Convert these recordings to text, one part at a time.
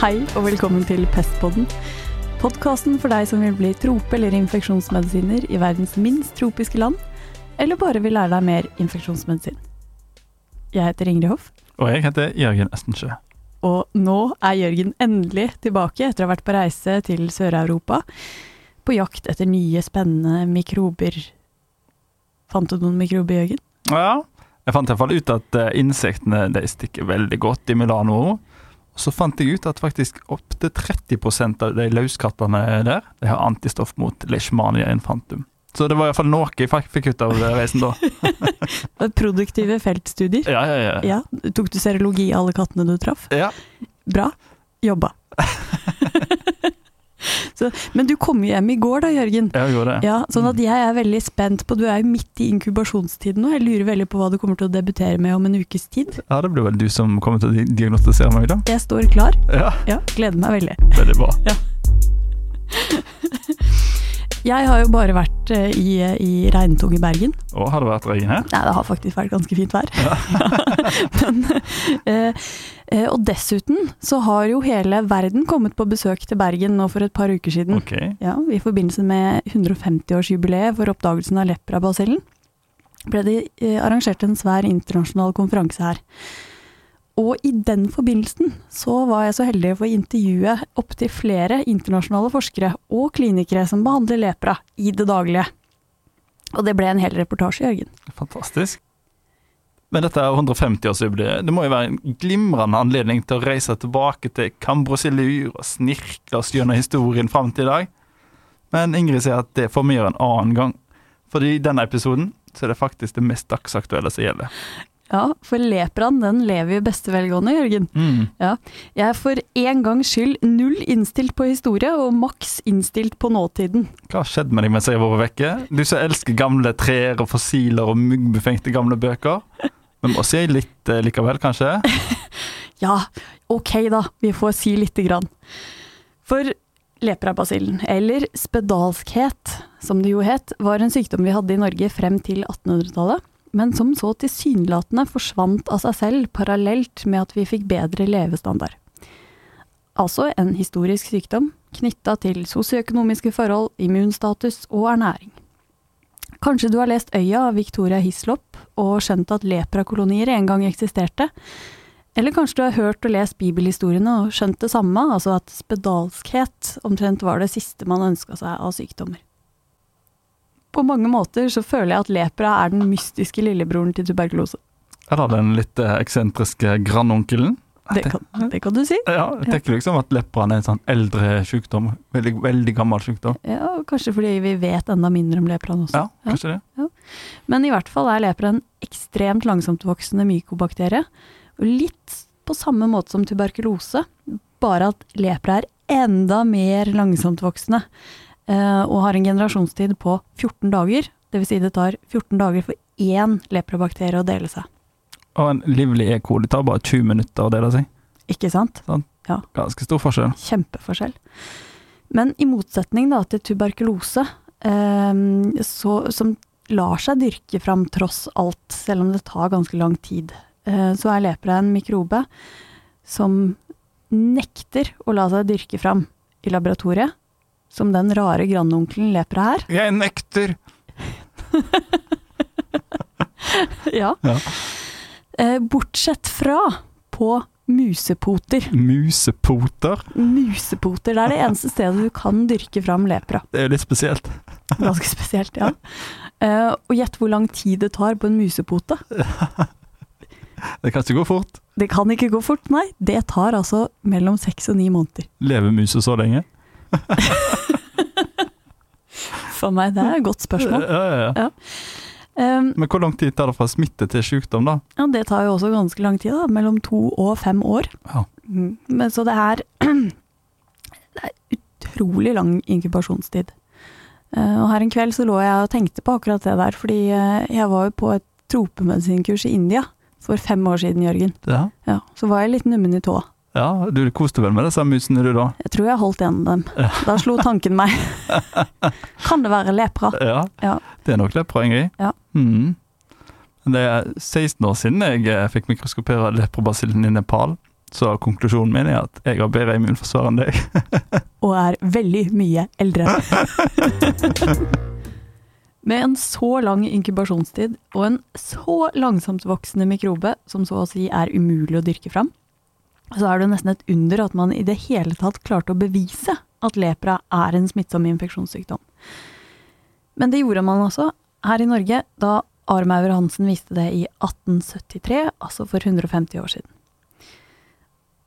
Hei og velkommen til Pestpodden. Podkasten for deg som vil bli trope- eller infeksjonsmedisiner i verdens minst tropiske land, eller bare vil lære deg mer infeksjonsmedisin. Jeg heter Ingrid Hoff, Og jeg heter Jørgen Estensjø. og nå er Jørgen endelig tilbake etter å ha vært på reise til Sør-Europa. På jakt etter nye, spennende mikrober. Fant du noen mikrober, Jørgen? Ja, jeg fant i hvert fall ut at eh, insektene de stikker veldig godt i Milano. Så fant jeg ut at faktisk opptil 30% av de løskattene der de har antistoff mot leishmania infantum. Så det var iallfall noe jeg fikk fikk ut av reisen da. Produktive feltstudier. Ja, ja, ja. Ja, Tok du serologi av alle kattene du traff? ja. Bra jobba. Så, men du kom jo hjem i går da, Jørgen. Jeg gjorde det. Ja, sånn at jeg er veldig spent på Du er jo midt i inkubasjonstiden nå. Jeg lurer veldig på hva du kommer til å debutere med om en ukes tid. Ja, det blir vel du som kommer til å diagnostisere meg, da. Jeg står klar. Ja, Ja, gleder meg veldig. veldig bra. Jeg har jo bare vært eh, i, i regntunge i Bergen. Og har det vært regn her? Nei, det har faktisk vært ganske fint vær. Men, eh, eh, og dessuten så har jo hele verden kommet på besøk til Bergen nå for et par uker siden. Okay. Ja, I forbindelse med 150-årsjubileet for oppdagelsen av leprabasillen ble det eh, arrangert en svær internasjonal konferanse her. Og i den forbindelsen så var jeg så heldig å få intervjue opptil flere internasjonale forskere og klinikere som behandler lepra i det daglige. Og det ble en hel reportasje, Jørgen. Fantastisk. Men dette er 150-årsjubileet. Det må jo være en glimrende anledning til å reise tilbake til Cambrosilur og snirkle oss gjennom historien fram til i dag. Men Ingrid sier at det får vi gjøre en annen gang. Fordi i denne episoden så er det faktisk det mest dagsaktuelle som gjelder. Ja, for lepraen den lever i beste velgående, Jørgen. Mm. Jeg er for en gangs skyld null innstilt på historie, og maks innstilt på nåtiden. Hva har skjedd med deg mens jeg har vært vekke? Du som elsker gamle trær og fossiler og muggbefengte gamle bøker. Vi må si litt eh, likevel, kanskje? Ja, ok da, vi får si lite grann. For leprabasillen, eller spedalskhet, som det jo het, var en sykdom vi hadde i Norge frem til 1800-tallet, men som så tilsynelatende forsvant av seg selv parallelt med at vi fikk bedre levestandard. Altså en historisk sykdom knytta til sosioøkonomiske forhold, immunstatus og ernæring. Kanskje du har lest Øya av Victoria Hislop og skjønt at leprakolonier en gang eksisterte, eller kanskje du har hørt og lest bibelhistoriene og skjønt det samme, altså at spedalskhet omtrent var det siste man ønska seg av sykdommer. På mange måter så føler jeg at lepra er den mystiske lillebroren til tuberkulose. Eller den litt eh, eksentriske grandonkelen? Det kan, det kan du si. Ja, jeg tenker liksom at lepraen er en sånn eldre sykdom. Veldig, veldig gammel sykdom. Ja, Kanskje fordi vi vet enda mindre om lepraen også. Ja, kanskje det. Men i hvert fall er lepra en ekstremt langsamtvoksende mykobakterie. Og litt på samme måte som tuberkulose, bare at lepra er enda mer langsamtvoksende. Eh, Og har en generasjonstid på 14 dager. Dvs. Si det tar 14 dager for én leprabakterie å dele seg. Og en livlig E. coli tar bare 20 minutter å dele seg. Ikke sant? Ganske stor forskjell. Kjempeforskjell. Men i motsetning da til tuberkulose, eh, så, som lar seg dyrke fram tross alt, selv om det tar ganske lang tid, eh, så er lepra en mikrobe som nekter å la seg dyrke fram i laboratoriet, som den rare grandonkelen lepra her. Jeg nekter! ja. Ja. Eh, bortsett fra på musepoter. Musepoter. Musepoter, det er det eneste stedet du kan dyrke fram lepra. Det er jo litt spesielt. Ganske spesielt, ja. Eh, og gjett hvor lang tid det tar på en musepote. Det kan ikke gå fort. Det kan ikke gå fort, nei. Det tar altså mellom seks og ni måneder. Lever muser så lenge? For meg, det er et godt spørsmål. Ja, ja, ja. Um, Men hvor lang tid tar det fra smitte til sykdom, da? ja, det tar jo også ganske lang tid, da. Mellom to og fem år. Ja. Mm, Men så det er Det er utrolig lang inkubasjonstid. Eh, og her en kveld så lå jeg og tenkte på akkurat det der, fordi eh, jeg var jo på et tropemedisinkurs i India for fem år siden, Jørgen. Ja. Ja, så var jeg litt nummen i tåa. Ja, du koste vel med disse musene du, da? Jeg tror jeg holdt igjen dem. Da slo tanken meg. kan det være lepra? Ja. Ja. Det er nok lepra, Ingrid. Ja. Mm. Det er 16 år siden jeg eh, fikk mikroskopere leprobasillen i Nepal. Så konklusjonen min er at jeg har bedre immunforsvar enn deg. Og er veldig mye eldre. Med en så lang inkubasjonstid og en så langsomt voksende mikrobe, som så å si er umulig å dyrke fram, så er det nesten et under at man i det hele tatt klarte å bevise at lepra er en smittsom infeksjonssykdom. Men det gjorde man altså her i Norge da Armauer Hansen viste det i 1873, altså for 150 år siden.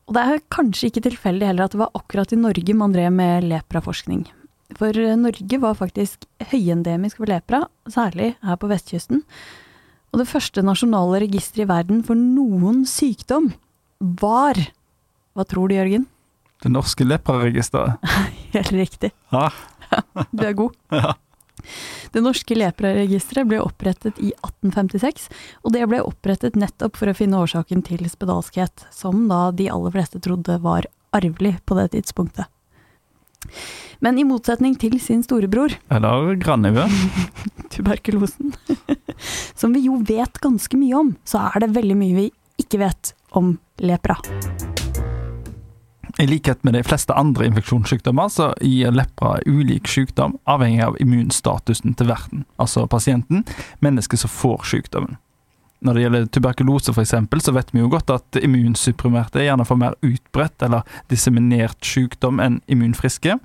Og det er kanskje ikke tilfeldig heller at det var akkurat i Norge man drev med lepraforskning. For Norge var faktisk høyendemisk for lepra, særlig her på vestkysten. Og det første nasjonale registeret i verden for noen sykdom var Hva tror du, Jørgen? Det norske lepraregisteret. Helt riktig. Ja. Du er god. Ja. Det norske lepraregisteret ble opprettet i 1856, og det ble opprettet nettopp for å finne årsaken til spedalskhet, som da de aller fleste trodde var arvelig på det tidspunktet. Men i motsetning til sin storebror, Eller grandnevø. tuberkulosen, som vi jo vet ganske mye om, så er det veldig mye vi ikke vet om lepra. I likhet med de fleste andre infeksjonssykdommer, så gir lepra ulik sykdom avhengig av immunstatusen til verten, altså pasienten, mennesket som får sykdommen. Når det gjelder tuberkulose f.eks., så vet vi jo godt at immunsupprimerte gjerne får mer utbredt eller disseminert sykdom enn immunfriske.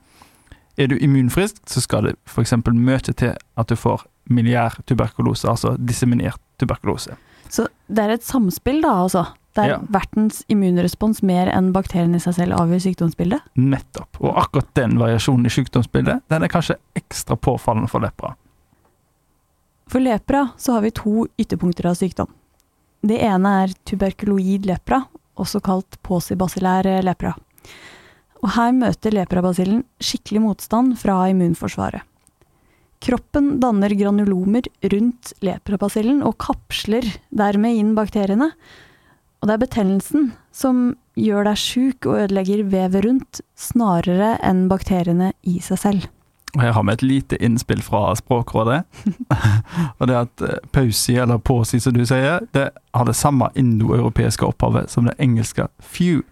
Er du immunfrisk, så skal det f.eks. mye til at du får milliær tuberkulose, altså disseminert tuberkulose. Så det er et samspill, da, altså. Der Ja. vertens immunrespons mer enn bakterien i seg selv avgjør sykdomsbildet. Nettopp. Og akkurat den variasjonen i sykdomsbildet, den er kanskje ekstra påfallende for lepra. For lepra så har vi to ytterpunkter av sykdom. Det ene er tuberkuloid lepra, også kalt posibacillær lepra. Og her møter leprabasillen skikkelig motstand fra immunforsvaret. Kroppen danner granulomer rundt leprabasillen og kapsler dermed inn bakteriene. Og det er betennelsen som gjør deg sjuk og ødelegger vevet rundt, snarere enn bakteriene i seg selv. Og Her har vi et lite innspill fra Språkrådet. og det at eh, pausi, eller påsi som du sier, det har det samme indoeuropeiske opphavet som det engelske few.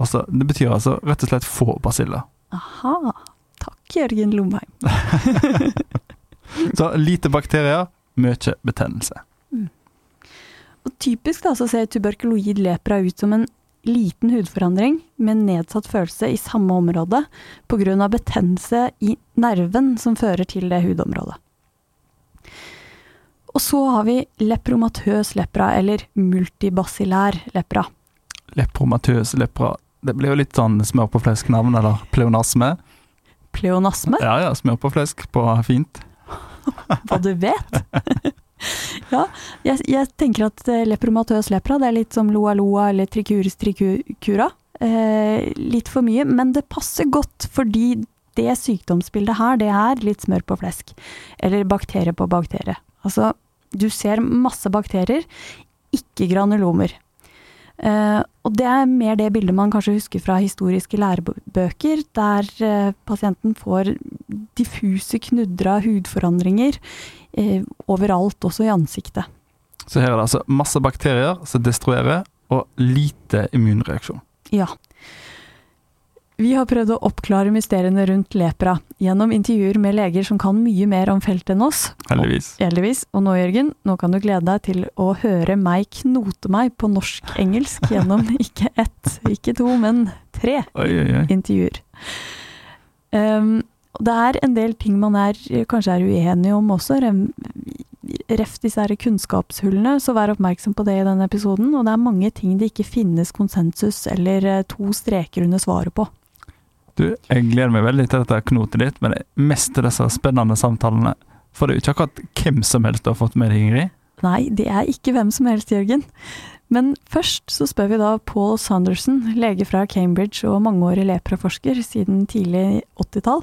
Altså, det betyr altså rett og slett få basiller. Aha. Jørgen Lomheim. Så lite bakterier, mye betennelse. Og typisk da, så ser tuberkuloid lepra ut som en liten hudforandring med nedsatt følelse i samme område pga. betennelse i nerven som fører til det hudområdet. Og så har vi lepromatøs lepra, eller multibacillær lepra. Lepromatøs lepra. Det blir jo litt sånn smør på flesk-navn, eller pleonasme. Pleonasme, Ja ja, smør på flesk på fint. hva du vet. ja, jeg, jeg tenker at eh, lepromatøs lepra, det er litt som loa loa eller tricuris tricura. Eh, litt for mye, men det passer godt fordi det sykdomsbildet her, det er litt smør på flesk. Eller bakterie på bakterie. Altså, du ser masse bakterier, ikke granulomer. Eh, og det er mer det bildet man kanskje husker fra historiske lærebøker, der eh, pasienten får diffuse knudra hudforandringer eh, overalt, også i ansiktet. Så her er det altså masse bakterier som destruerer, og lite immunreaksjon. Ja. Vi har prøvd å oppklare mysteriene rundt lepra gjennom intervjuer med leger som kan mye mer om feltet enn oss. Heldigvis. Heldigvis. Og nå, Jørgen, nå kan du glede deg til å høre meg knote meg på norsk-engelsk gjennom ikke ett, ikke to, men tre Oi, oi, oi. intervjuer. Um, det er en del ting man er, kanskje er uenige om også. Ref disse her kunnskapshullene, så vær oppmerksom på det i denne episoden. Og det er mange ting det ikke finnes konsensus eller eh, to streker under svaret på. Du, jeg gleder meg veldig til dette knotet ditt, men mest til disse spennende samtalene. For det er jo ikke akkurat hvem som helst du har fått med deg, Ingrid. Nei, det er ikke hvem som helst, Jørgen. Men først så spør vi da Paul Sanderson, lege fra Cambridge og mangeårig lepraforsker siden tidlig 80-tall.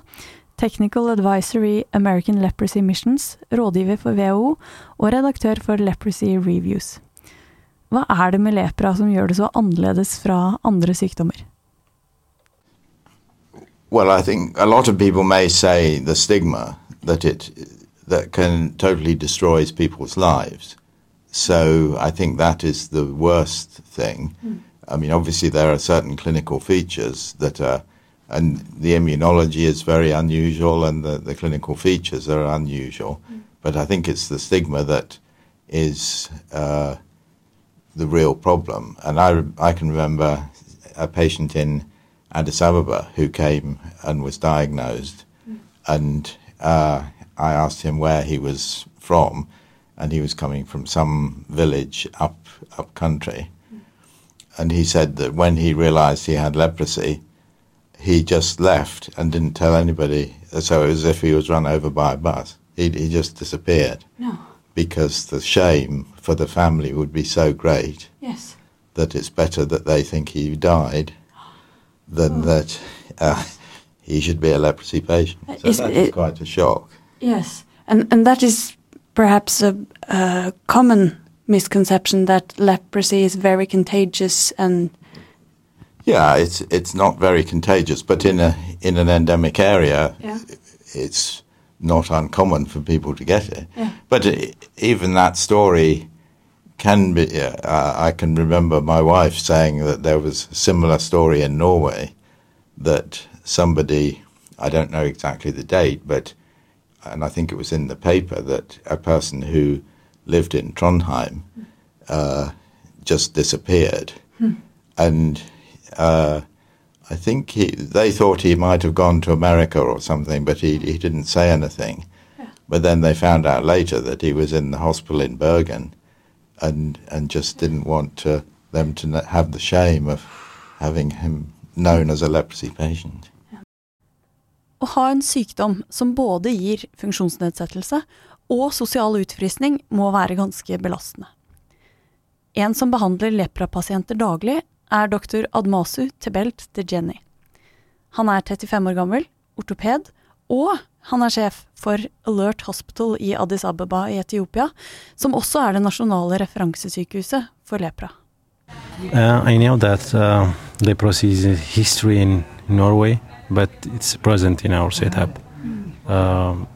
Technical Advisor i American Leprosy Missions, rådgiver for WHO og redaktør for Leprosy Reviews. Hva er det med lepra som gjør det så annerledes fra andre sykdommer? Well, I think a lot of people may say the stigma that it that can totally destroys people's lives. So I think that is the worst thing. I mean, obviously there are certain clinical features that are, and the immunology is very unusual, and the, the clinical features are unusual. But I think it's the stigma that is uh, the real problem. And I, I can remember a patient in Addis Ababa who came and was diagnosed, and uh, I asked him where he was from, and he was coming from some village up up country, and he said that when he realised he had leprosy, he just left and didn't tell anybody. So it was as if he was run over by a bus. He he just disappeared No. because the shame for the family would be so great Yes. that it's better that they think he died than that uh, he should be a leprosy patient. So Is that is it- quite a shock. Yes, and and that is perhaps a, a common misconception that leprosy is very contagious and Yeah, it's it's not very contagious, but in a in an endemic area, Yeah. it's not uncommon for people to get it. Yeah. But e- even that story can be. Uh, I can remember my wife saying that there was a similar story in Norway that somebody, I don't know exactly the date, but and I think it was in the paper that a person who lived in Trondheim uh, just disappeared, and uh, I think he, they thought he might have gone to America or something, but he he didn't say anything. But then they found out later that he was in the hospital in Bergen, and and just didn't want to, them to have the shame of having him known as a leprosy patient. Å ha en sykdom som både gir funksjonsnedsettelse og sosial utfrysning, må være ganske belastende. En som behandler leprapasienter daglig, er doktor Admasu Tebelt Dejeni. Han er 35 år gammel, ortoped, og han er sjef for Alert Hospital i Addis Ababa i Etiopia, som også er det nasjonale referansesykehuset for lepra. Uh, I know that uh, leprosy is a history in Norway, present in our setup. Um,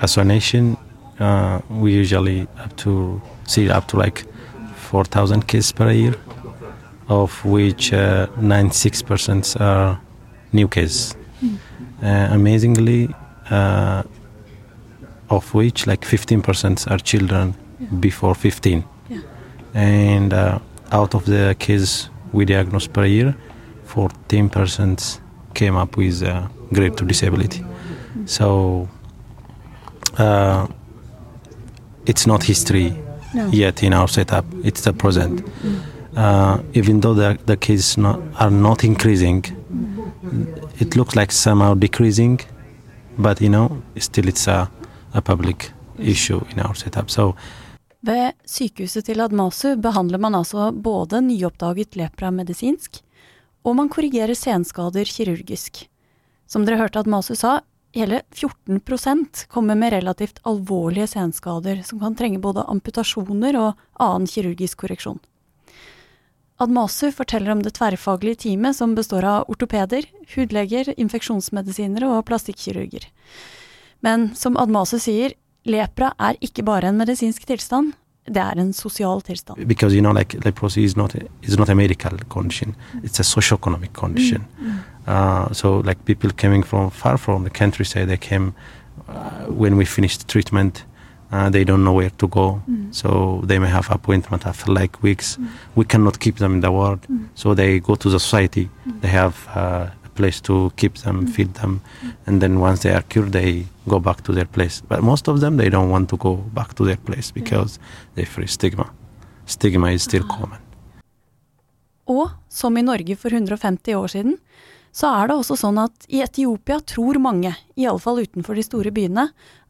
as a nation, uh, we usually have to see up to like 4,000 cases per year, of which uh, 96% are new cases. Uh, amazingly, uh, of which like 15% are children before 15 and uh, out of the cases we diagnose per year, 14% came up with grade 2 disability. So uh, it's not history No. yet in our setup, it's the present. Uh, even though the, the cases not, are not increasing, it looks like somehow decreasing, but you know, still it's a, a public issue in our setup. So Ved sykehuset til Admasu behandler man altså både nyoppdaget lepra medisinsk, og man korrigerer senskader kirurgisk. Som dere hørte Admasu sa, hele 14% kommer med relativt alvorlige senskader som kan trenge både amputasjoner og annen kirurgisk korreksjon. Admasu forteller om det tverrfaglige teamet som består av ortopeder, hudleger, infeksjonsmedisinere og plastikkirurger. Men som Admasu sier, lepra er ikke bare en medisinsk tilstand, det er en sosial tilstand. because you know like leprosy is not is not a medical condition it's a socio-economic condition uh, so like people coming from far from the countryside they came uh, when we finished treatment uh, they don't know where to go. So they may have appointment after like weeks. We cannot keep them in the ward so they go to the society. They have uh, a place to keep them feed them. And then once they are cured they go back to their place. But most of them they don't want to go back to their place because they fear stigma. Stigma is still common. Og som i Norge for 150 år siden, så er det også sånn at i Etiopia tror mange, i alle fall utenfor de store byene,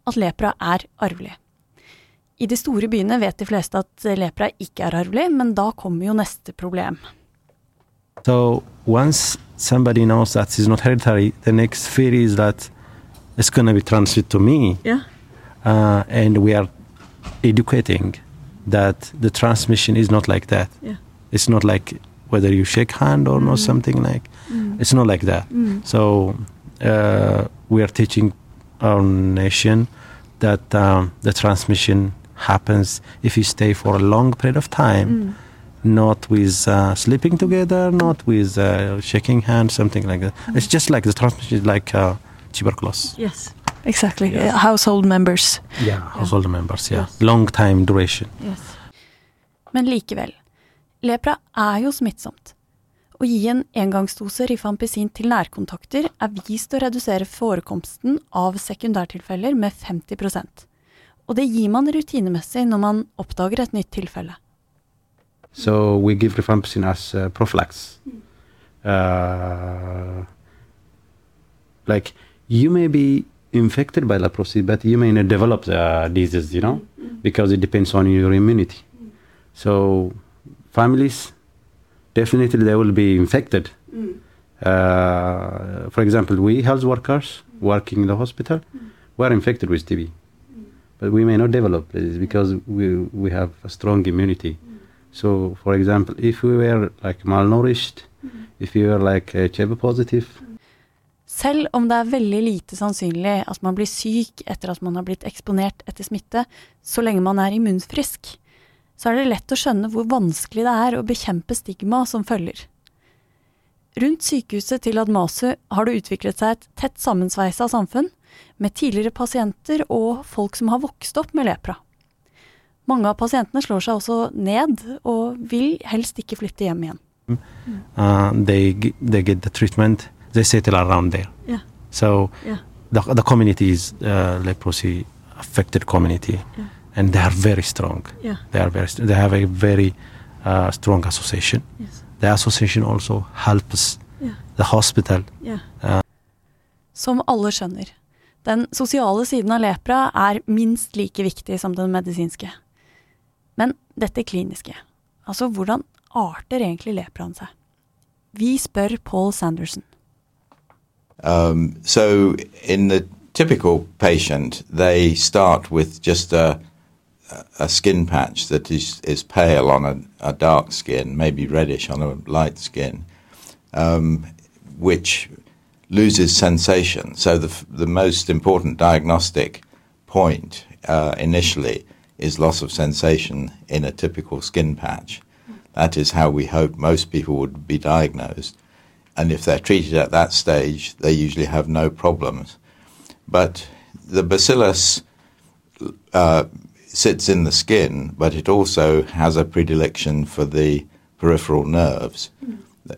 at lepra er arvelig. I de store byene vet de fleste at lepra ikke er arvelig, men da kommer jo neste problem. So once somebody knows that it's not hereditary, the next fear is that it's going to be transferred to me, Ja. uh, and we are educating that the transmission is not like that. Ja. It's not like whether you shake hand or not something like. Mm. It's not like that. So uh, we are teaching our nation that um, the transmission happens if you stay for a long period of time. not with uh, sleeping together, not with uh, shaking hands, something like that. It's just like the transmission like uh, tuberculosis. Yes. Exactly. Household members. Yeah, household members. Yeah, Yes. long time duration. Men likevel, lepra er jo smittsomt. Å gi en engangsdose rifampisin til nærkontakter er vist å redusere forekomsten av sekundærtilfeller med 50 Og det gir man rutinemessig når man oppdager et nytt tilfelle. So we give rifampicin as uh, prophylax. Uh, like you may be infected by leprosy, but you may not develop the disease, you know, because it depends on your immunity. So families definitely they will be infected. Uh, for example, we health workers working in the hospital, were infected with TB, but we may not develop this because we we have a strong immunity. So, for example, if we were like malnourished, if we were like HIV positive, Selv om det er veldig lite sannsynlig at man blir syk etter at man har blitt eksponert etter smitte, så lenge man er immunfrisk, så er det lett å skjønne hvor vanskelig det er å bekjempe stigma som følger. Rundt sykehuset til Admasu har det utviklet seg et tett sammensveisa samfunn, med tidligere pasienter og folk som har vokst opp med lepra. Mange av pasientene slår seg også ned, og vil helst ikke flytte hjem igjen. Uh, they they get the treatment. They settle around there. Yeah. So Yeah. the the community is uh, leprosy affected community, and they are very strong. Yeah. They are very. They have a very uh, strong association. Yes. The association also helps Yeah. the hospital. Som alle skjønner, den sosiale siden av lepra er minst like viktig som den medisinske. Men dette kliniske, altså hvordan arter egentlig lepraen seg? Vi spør Paul Sanderson. Um, so, in the typical patient, they start with just a, a skin patch that is, is pale on a, a dark skin, maybe reddish on a light skin, um, which loses sensation. So, the, the most important diagnostic point uh, initially is loss of sensation in a typical skin patch. That is how we hope most people would be diagnosed and if they're treated at that stage, they usually have no problems. But the bacillus uh, sits in the skin, but it also has a predilection for the peripheral nerves,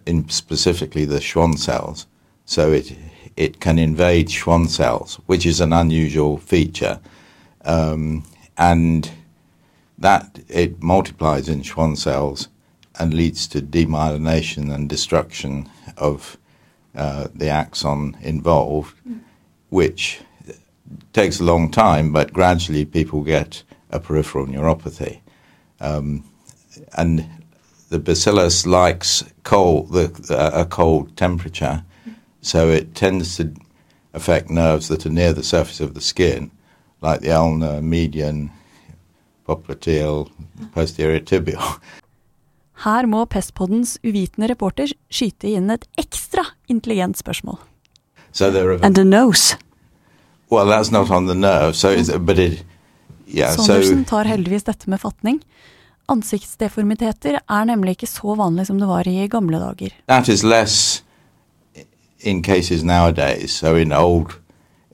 in specifically the Schwann cells. So it it can invade Schwann cells, which is an unusual feature, um, and that it multiplies in Schwann cells and leads to demyelination and destruction of uh, the axon involved, which takes a long time, but gradually people get a peripheral neuropathy. Um, and the bacillus likes cold, the, a cold temperature, so it tends to affect nerves that are near the surface of the skin, like the ulnar, median, popliteal, posterior tibial. Her må Pestpoddens uvitende reporter skyte inn et ekstra intelligent spørsmål. So there are And the nose. Well, that's not on the nerve. So, it's, but it, yeah. Sondersen So tar heldigvis dette med fatning. Ansiktsdeformiteter er nemlig ikke så vanlig som det var i gamle dager. that is less in cases nowadays. So in old,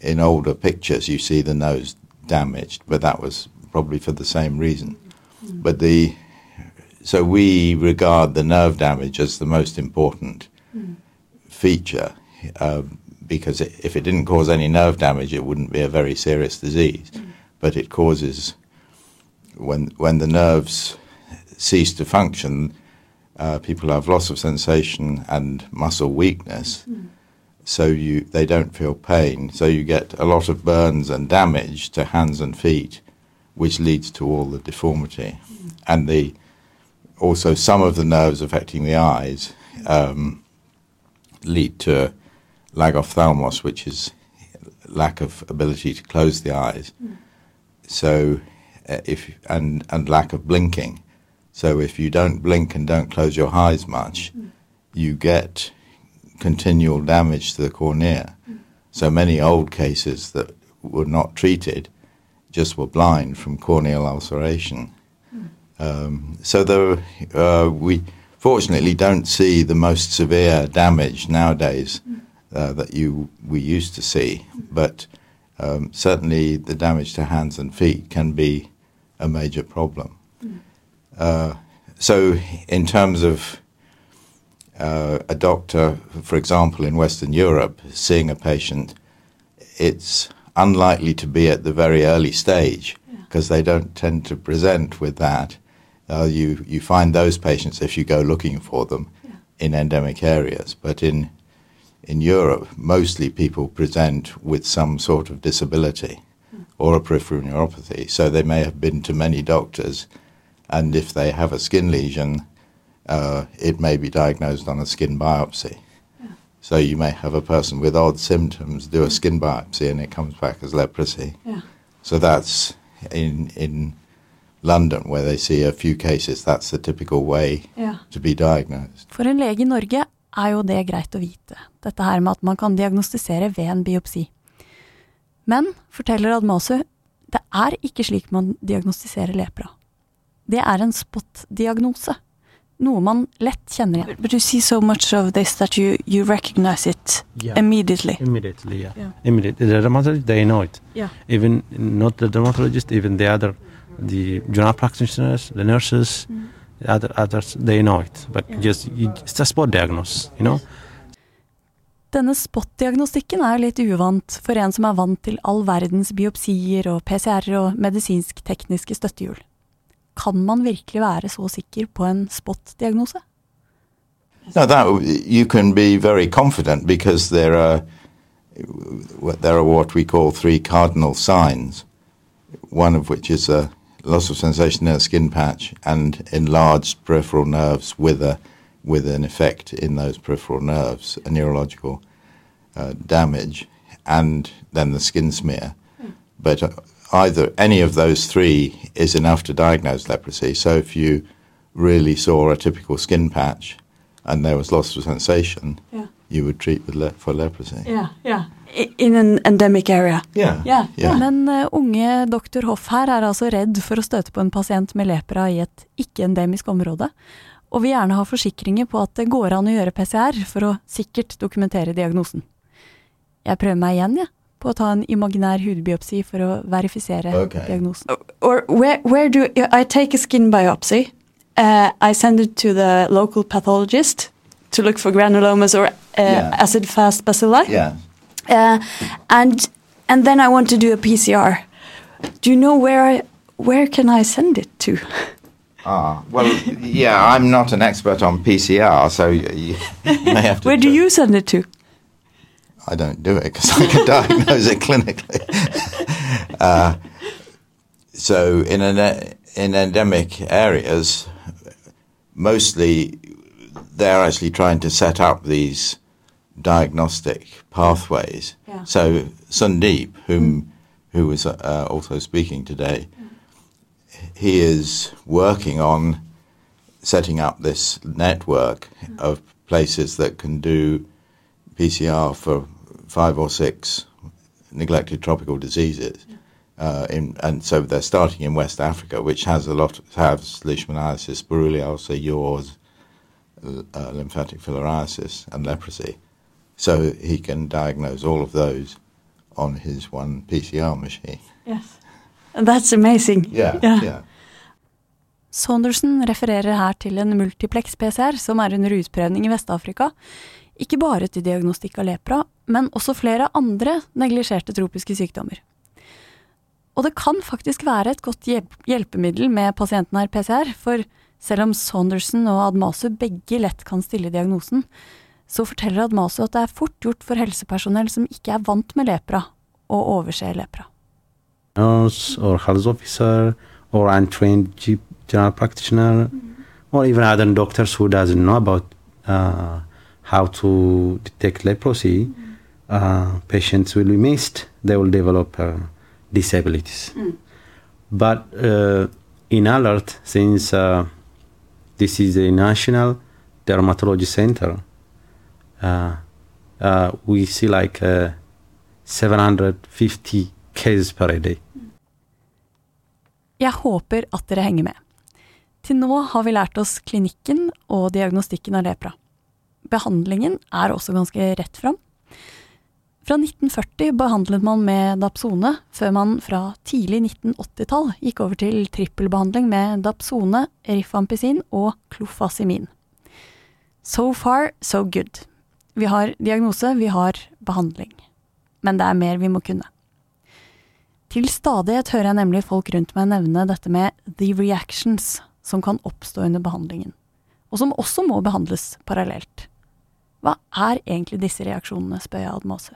in older pictures, you see the nose damaged, but that was probably for the same reason. But the so we regard the nerve damage as the most important feature uh, because i if it didn't cause any nerve damage, it wouldn't be a very serious disease. But it causes when when the nerves cease to function, uh, people have loss of sensation and muscle weakness. So you they don't feel pain. So you get a lot of burns and damage to hands and feet, which leads to all the deformity, and the also some of the nerves affecting the eyes um, lead to lagophthalmos, which is lack of ability to close the eyes. So uh, if and and lack of blinking. So if you don't blink and don't close your eyes much, you get continual damage to the cornea. So many old cases that were not treated just were blind from corneal ulceration. Um, so there, uh, we fortunately don't see the most severe damage nowadays uh, that you we used to see, but um, certainly the damage to hands and feet can be a major problem. Uh, so, in terms of uh, a doctor, for example, in Western Europe, seeing a patient, it's unlikely to be at the very early stage because they don't tend to present with that. Uh, you you find those patients if you go looking for them in endemic areas, but in in Europe, mostly people present with some sort of disability or a peripheral neuropathy. So they may have been to many doctors, and if they have a skin lesion, uh, it may be diagnosed on a skin biopsy. So you may have a person with odd symptoms do a skin biopsy, and it comes back as leprosy. Yeah. So that's in in London where they see a few cases. That's the typical way yeah. to be diagnosed. For en lege i Norge er jo det greit å vite, dette her med at man kan diagnostisere ved en biopsi. Men, forteller Admasu, det er ikke slik man diagnostiserer lepra. Det er en spot-diagnose. Noe man lett kjenner igjen. But you see so much of this that you, you recognize it Yeah. immediately. Immediately, yeah. Yeah. Immediately. The dermatologist, they know it. Yeah. Even not the dermatologist, even the other, the general practitioners, the nurses, the other others, they know it. But Yeah. just you, it's a spot diagnosis, you know. Denne spot-diagnostikken er litt uvant for en som er vant til all verdens biopsier og PCR og medisinsk-tekniske støttehjul. Kan man virkelig være så sikker på en spot-diagnose? No, that you can be very confident because there are there are what we call three cardinal signs. One of which is a loss of sensation in a skin patch and enlarged peripheral nerves with a with an effect in those peripheral nerves, a neurological uh, damage, and then the skin smear. But uh, either any of those three is enough to diagnose leprosy. So if you really saw a typical skin patch and there was loss of sensation, Yeah. you would treat with le- for leprosy. Yeah, yeah. In an endemic area. Yeah. yeah. Yeah. Men uh, unge doktor Hoff her er altså redd for å støte på en pasient med lepra i et ikke-endemisk område, og vil gjerne ha forsikringer på at det går an å gjøre PCR for å sikkert dokumentere diagnosen. Jeg prøver meg igjen, jeg, på å ta en imaginær hudbiopsi for å verifisere Ok. diagnosen. Or where, where do I take a skin biopsy? Uh, I send it to the local pathologist to look for granulomas or uh, Yeah. acid-fast bacilli. Yeah. Uh, and and then I want to do a PCR. Do you know where I, where can I send it to? Ah, well, yeah, I'm not an expert on PCR, so you, you may have to. Where do you send it to? I don't do it because I can diagnose it clinically. uh, so in an, in endemic areas, mostly they're actually trying to set up these diagnostic pathways. Yeah. So Sundeep, whom who was uh, also speaking today, he is working on setting up this network of places that can do PCR for five or six neglected tropical diseases. Uh, in, and so they're starting in West Africa, which has a lot, has leishmaniasis, borreliose, yaws, uh, lymphatic filariasis, and leprosy. So he can diagnose all of those on his one PCR machine. Yes. That's amazing. Yeah, Yeah. yeah. Saunderson refererer her til en multiplex PCR som er under utprøvning i Vest-Afrika. Ikke bare til diagnostikk av lepra, men også flere andre neglisjerte tropiske sykdommer. Og det kan faktisk være et godt hjelpemiddel med pasienten pasientnær PCR, for selv om Saunderson og Admasu begge lett kan stille diagnosen, så forteller Admasu at det er fort gjort for helsepersonell som ikke er vant med lepra, å overse lepra. nurse or health officer or untrained general practitioner or even other doctors who doesn't know about uh, how to detect leprosy, uh, patients will be missed. They will develop uh, disabilities. But uh, in alert, since uh, this is a national dermatology center, uh, uh, we see like uh, 750 cases per day. Jeg håper at dere henger med. Til nå har vi lært oss klinikken og diagnostikken av lepra. Behandlingen er også ganske rett fram. Fra 1940 behandlet man med Dapsone, før man fra tidlig 1980-tall gikk over til trippelbehandling med Dapsone, Rifampicin og Klofasimin. So far, so good. Vi har diagnose, vi har behandling. Men det er mer vi må kunne. Til stadighet hører jeg nemlig folk rundt meg nevne dette med the reactions som kan oppstå under behandlingen, og som også må behandles parallelt. Hva er egentlig disse reaksjonene, spør jeg Admose.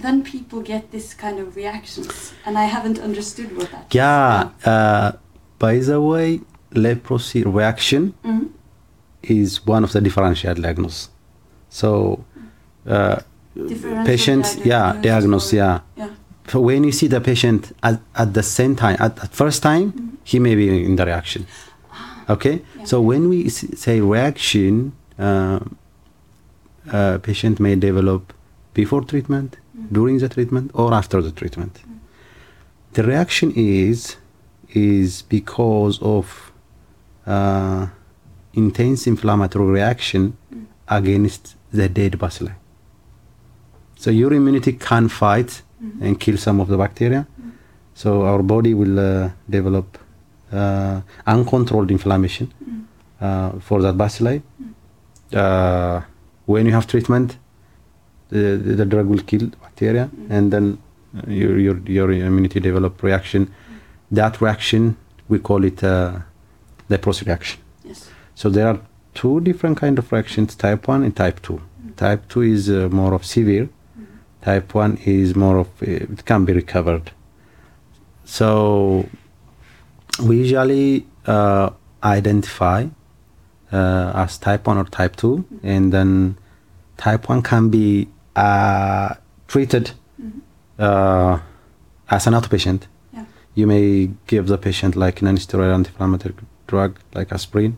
Then people get this kind of reactions, and I haven't understood what that is. Yeah. Uh, by the way, leprosy reaction Mhm. is one of the differential diagnosis. So, uh, Differential patient, yeah, diagnosis yeah. Yeah. So when you see the patient at, at the same time, at, at first time, he may be in the reaction. Okay. Yeah. So when we say reaction, uh, uh, patient may develop before treatment, during the treatment, or after the treatment. The reaction is is because of uh, intense inflammatory reaction against the dead bacilli. So your immunity can fight and kill some of the bacteria. So our body will uh, develop uh, uncontrolled inflammation uh, for that bacilli. Uh, when you have treatment, the, the, drug will kill bacteria, and then uh, your, your your immunity develop reaction. That reaction we call it uh, leprosy reaction. Yes. So there are two different kind of reactions: type one and type two. Type two is uh, more of severe. Type one is more of uh, it can be recovered. So we usually uh, identify uh, as type one or type two, and then type one can be uh, treated uh, as an outpatient. Yeah. You may give the patient like non-steroidal anti-inflammatory drug like aspirin,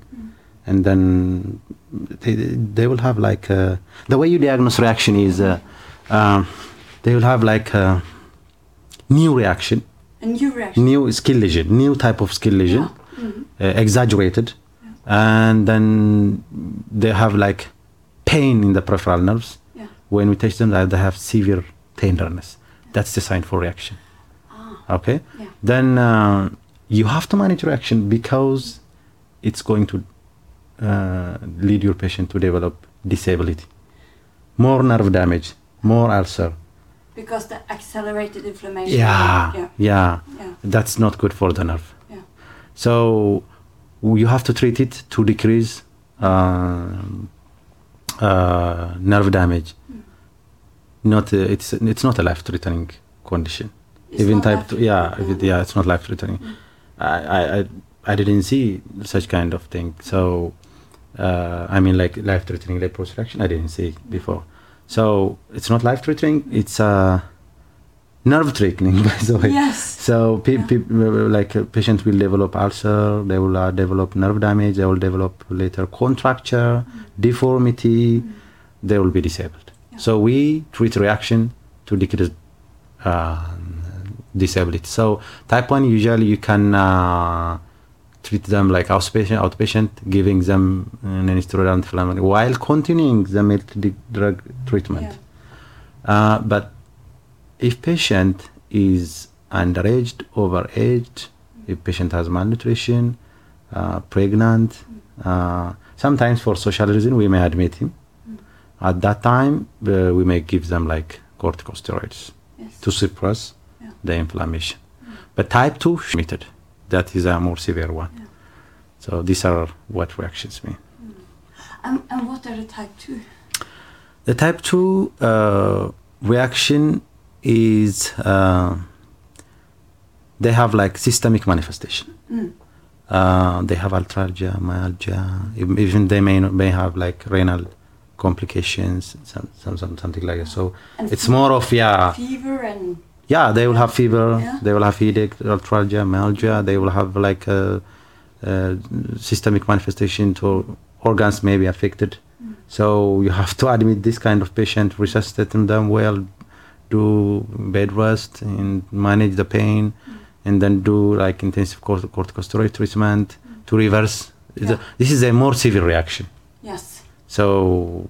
and then they, they will have like uh, the way you diagnose reaction is uh, um, they will have like a new reaction, A new reaction. new skin lesion, new type of skin lesion, Yeah. Mhm. uh, exaggerated, and then they have like pain in the peripheral nerves. Yeah. When we touch them, they they have severe tenderness. That's the sign for reaction. Ah. Okay. Yeah. Then uh, you have to manage reaction because it's going to uh, lead your patient to develop disability, more nerve damage, more ulcer. Because the accelerated inflammation. Yeah, Yeah. yeah, Yeah. That's not good for the nerve. Yeah. So you have to treat it to decrease um, uh, nerve damage. Not uh, it's it's not a life-threatening condition. It's Even type two, yeah, if it- yeah, it's not life-threatening. I, I I I didn't see such kind of thing. So uh, I mean, like life-threatening leprosy reaction, I didn't see before. So it's not life-threatening. It's uh, nerve-threatening, by the way. Yes. So pe- Yeah. pe- like uh, patients will develop ulcer, they will uh, develop nerve damage, they will develop later contracture, deformity, they will be disabled. Yeah. So we treat reaction to decrease uh, disability. So type one usually you can uh, treat them like outpatient, outpatient, giving them an non-steroidal anti-inflammatory while continuing the drug treatment. Yeah. Uh, but if patient is underaged, overaged, if patient has malnutrition, uh, pregnant, uh, sometimes for social reason we may admit him. At that time, uh, we may give them like corticosteroids Yes. to suppress Yeah. the inflammation. But type 2 admitted, that is a more severe one. Yeah. So these are what reactions mean. And, and what are the type 2? The type 2 uh, reaction is uh, they have like systemic manifestation. Mm. Uh, they have arthralgia, myalgia, even they may, may have like renal complications, some, some, some, something like that. So And it's more of, yeah, Fever and. yeah, they will have fever, Yeah. they will have headache, arthralgia, myalgia, they will have like a, a systemic manifestation to organs may be affected. So you have to admit this kind of patient, resuscitate them well, do bed rest, and manage the pain, and then do like intensive cort- corticosteroid treatment to reverse. Yeah. This is a more severe reaction. Yes. So,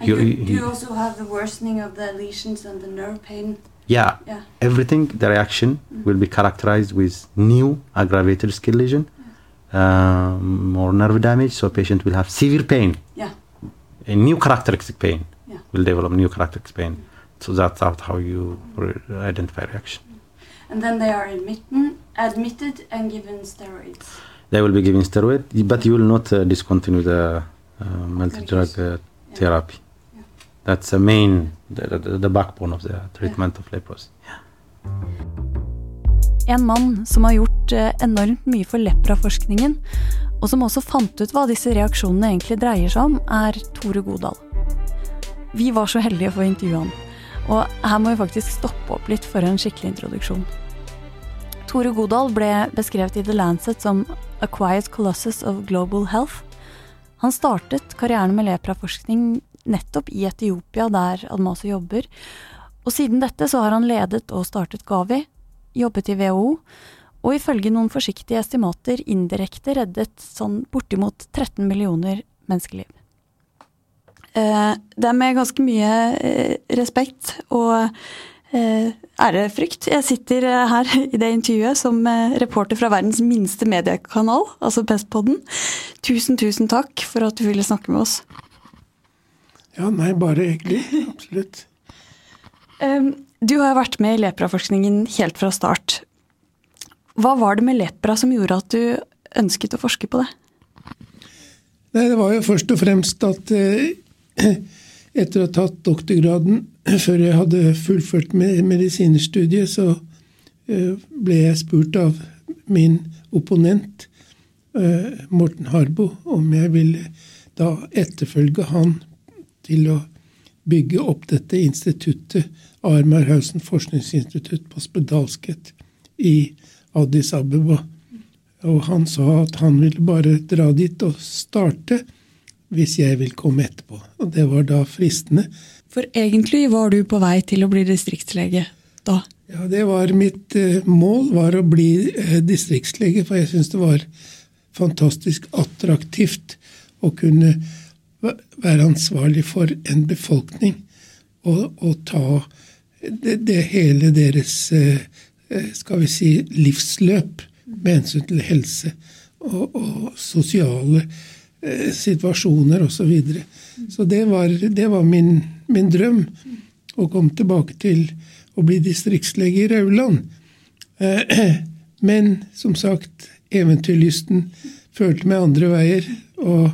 You- you, you- you also have the worsening of the lesions and the nerve pain. yeah, Yeah. everything, the reaction will be characterized with new aggravated skin lesion, um, more nerve damage. So, patient will have severe pain. Yeah. A new characteristic pain Yeah. will develop new characteristic pain. So that's out how you identify reaction. And then they are admitted, admitted and given steroids. They will be given steroid, but you will not uh, discontinue the uh, multi-drug uh, therapy. Yeah. That's the main, the, the, the backbone of the treatment of leprosy. En mann som har gjort eh, enormt mye for lepraforskningen, og som også fant ut hva disse reaksjonene egentlig dreier seg om, er Tore Godal. Vi var så heldige å få intervjue han, og her må vi faktisk stoppe opp litt for en skikkelig introduksjon. Tore Godal ble beskrevet i The Lancet som A Quiet Colossus of Global Health. Han startet karrieren med lepraforskning nettopp i Etiopia, der Admaso jobber, og siden dette så har han ledet og startet Gavi, jobbet i WHO, og ifølge noen forsiktige estimater indirekte reddet sånn bortimot 13 millioner menneskeliv. Eh, det er med ganske mye eh, respekt og eh, ærefrykt jeg sitter her i det intervjuet som reporter fra verdens minste mediekanal, altså Pestpodden. Tusen, tusen takk for at du ville snakke med oss. Ja, nei, bare hyggelig. Absolutt. Du har vært med i lepraforskningen helt fra start. Hva var det med lepra som gjorde at du ønsket å forske på det? Nei, det var jo først og fremst at eh, etter å ha tatt doktorgraden, før jeg hadde fullført med medisinerstudiet, så eh, ble jeg spurt av min opponent, eh, Morten Harbo, om jeg ville da etterfølge han til å bygge opp dette instituttet, Armarhausen forskningsinstitutt på spedalskhet i Addis Abeba. Og han sa at han ville bare dra dit og starte hvis jeg vil komme etterpå. Og det var da fristende. For egentlig var du på vei til å bli distriktslege da. Ja, det var mitt eh, mål, var å bli eh, distriktslege, for jeg syns det var fantastisk attraktivt å kunne være ansvarlig for en befolkning og, og ta det, det hele deres eh, skal vi si livsløp med hensyn til helse og, og sosiale situasjoner osv. Så, videre. så det var, det var min, min drøm å komme tilbake til å bli distriktslege i Rauland. Eh, Men som sagt, eventyrlysten følte meg andre veier. Og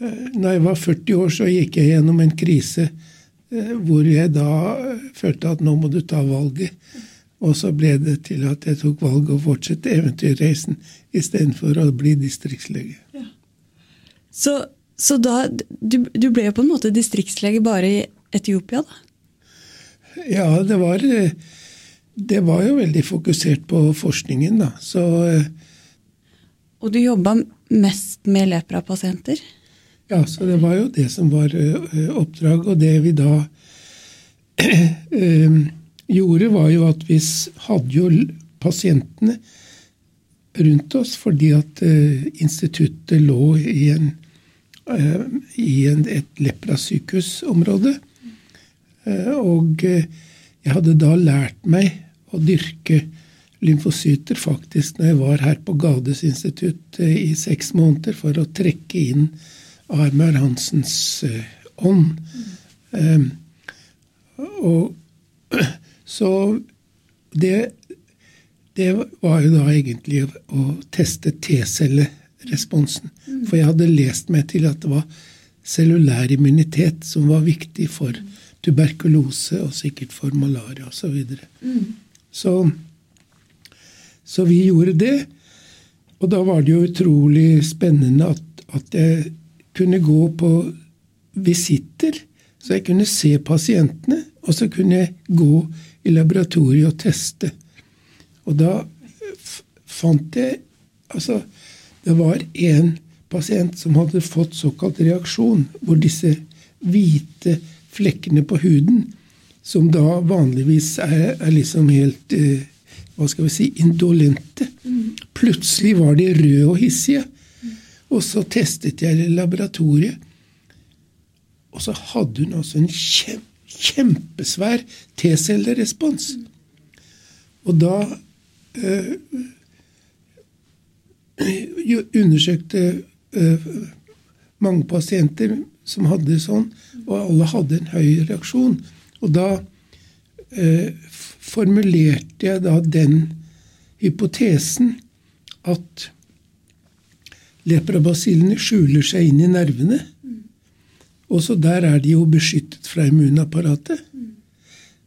eh, når jeg var 40 år, så gikk jeg gjennom en krise eh, hvor jeg da eh, følte at nå må du ta valget. Og så ble det til at jeg tok valget å fortsette eventyrreisen istedenfor å bli distriktslege. Så, så da du, du ble jo på en måte distriktslege bare i Etiopia, da? Ja, det var, eh, det var jo veldig fokusert på forskningen, da. Så eh, Og du jobba mest med leprapasienter? Ja, så det var jo det som var ø, oppdrag. Og det vi da gjorde, var jo at vi hadde jo pasientene rundt oss fordi at ø, instituttet lå i, en, ø, i en, et leprasykehusområde. Eh, Og jeg hadde da lært meg å dyrke lymfocyter faktisk når jeg var her på Gades institutt eh, i seks måneder for å trekke inn Armar Hansens eh, ånd. Um, og så det, det var jo da egentlig å, teste T-celleresponsen. For jeg hadde lest meg til at det var cellulær immunitet som var viktig for tuberkulose og sikkert for malaria osv. Så, videre. så Så vi gjorde det. Og da var det jo utrolig spennende at, at jeg kunne gå på visitter. Så jeg kunne se pasientene, og så kunne jeg gå i laboratoriet og teste. Og da fant jeg Altså, det var én pasient som hadde fått såkalt reaksjon, hvor disse hvite flekkene på huden, som da vanligvis er, er liksom helt eh, hva skal vi si, indolente. Plutselig var de røde og hissige. Og så testet jeg i laboratoriet, og så hadde hun altså en kjem, kjempesvær T-cellerespons. Og da undersøkte øh, mange pasienter som hadde sånn, og alle hadde en høy reaksjon. Og da formulerte jeg da den hypotesen at leprabasillene skjuler seg inn i nervene. Også der er de jo beskyttet fra immunapparatet.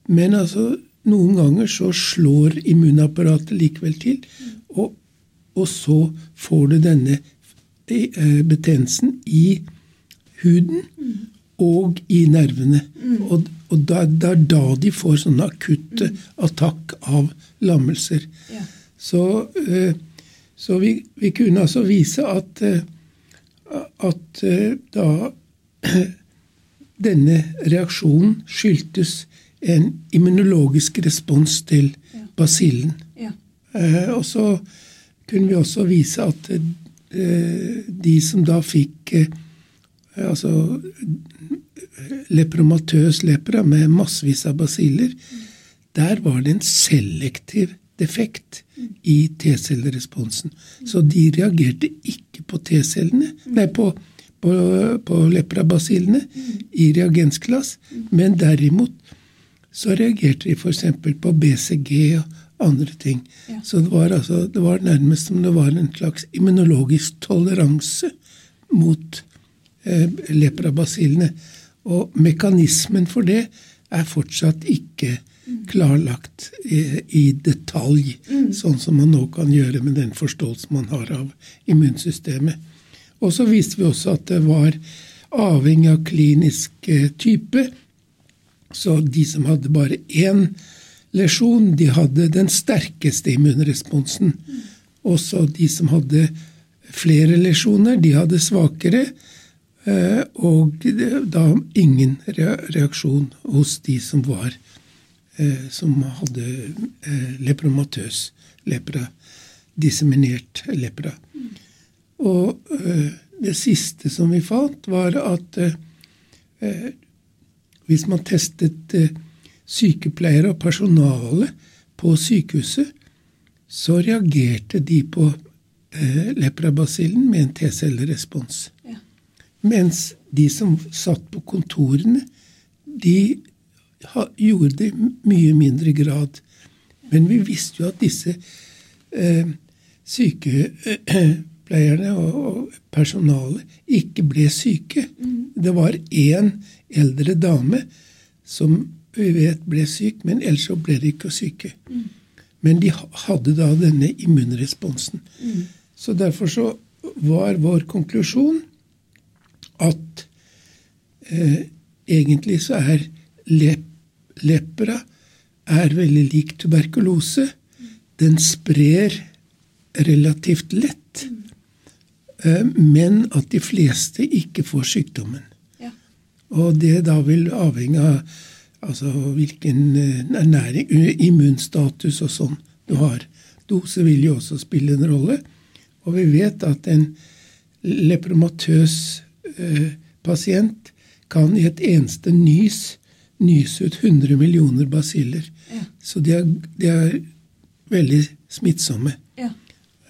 Men altså, noen ganger så slår immunapparatet likevel til, og, og så får du denne eh, betennelsen i huden og i nervene. Og, og det er da de får sånne akutte attakk av lammelser. Ja. Så, eh, så vi, vi kunne altså vise at, eh, at da denne reaksjonen skyldtes en immunologisk respons til basillen. Ja. Eh, og så kunne vi også vise at eh, de som da fikk eh, altså lepromatøs lepra med massevis av basiller, der var det en selektiv defekt i T-celleresponsen. Så de reagerte ikke på T-cellene, nei, på, på, på leprabasillene i reagensglass, men derimot så reagerte de f.eks. på BCG og andre ting. Ja. Så det var, altså, det var nærmest som det var en slags immunologisk toleranse mot eh, leprabasillene. Og mekanismen for det er fortsatt ikke klarlagt i, i detalj, sånn som man nå kan gjøre med den forståelsen man har av immunsystemet. Og så viste vi også at det var avhengig av klinisk eh, type. Så de som hadde bare én lesjon, de hadde den sterkeste immunresponsen. Også de som hadde flere lesjoner, de hadde svakere. eh, Og da ingen reaksjon hos de som var eh, som hadde eh, lepromatøs lepra, disseminert lepra. Og det siste som vi fant, var at hvis man testet eh, sykepleiere og personale på sykehuset, så reagerte de på eh, leprabasillen med en T-cellerespons. Ja. Mens de som satt på kontorene, de gjorde det i mye mindre grad. Men vi visste jo at disse eh, sykepleierne og, og personalet ikke ble syke. Det var én eldre dame som vi vet ble syk, men ellers så ble de ikke syke. Men de hadde da denne immunresponsen. Så derfor så var vår konklusjon at eh, egentlig så er lep, lepra er veldig lik tuberkulose. Den sprer relativt lett, eh, men at de fleste ikke får sykdommen. Og det da vil avhenge av altså, hvilken eh, ernæring, immunstatus og sånn du har. Dose vil jo også spille en rolle. Og vi vet at en lepromatøs eh, pasient kan i et eneste nys nyse ut 100 millioner basiller. Ja. Så de er, de er veldig smittsomme. Ja.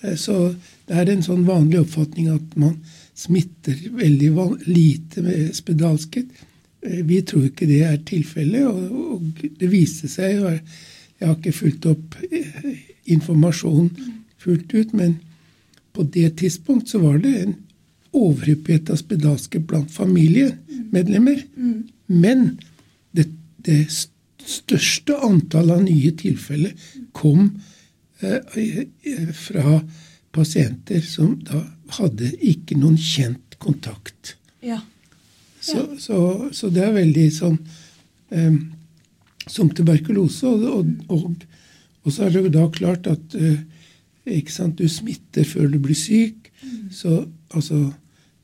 Eh, Så det er en sånn vanlig oppfatning at man smitter veldig lite med spedalskhet. Eh, Vi tror ikke det er tilfellet, og, og det viste seg jo Jeg har ikke fulgt opp informasjonen informasjon fullt ut, men på det tidspunkt så var det en overhyppighet av spedalskhet blant familiemedlemmer. Men det, det største antallet av nye tilfeller kom eh, fra pasienter som da hadde ikke noen kjent kontakt. Ja. Så, så, så det er veldig sånn eh, som tuberkulose. Og, og, og, og så er det jo da klart at eh, ikke sant, du smitter før du blir syk. Så altså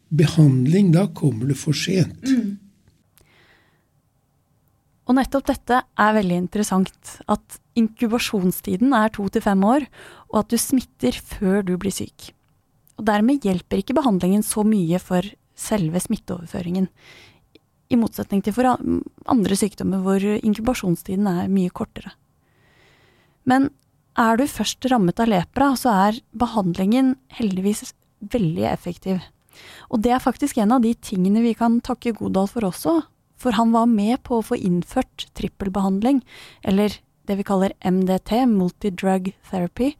Behandling, da kommer du for sent. Og nettopp dette er veldig interessant. At inkubasjonstiden er to til fem år, og at du smitter før du blir syk. Og dermed hjelper ikke behandlingen så mye for selve smitteoverføringen, i motsetning til for andre sykdommer hvor inkubasjonstiden er mye kortere. Men er du først rammet av lepra, så er behandlingen heldigvis veldig effektiv. Og det er faktisk en av de tingene vi kan takke Godal for også, for han var med på å få innført trippelbehandling, eller det vi kaller MDT, multidrug therapy,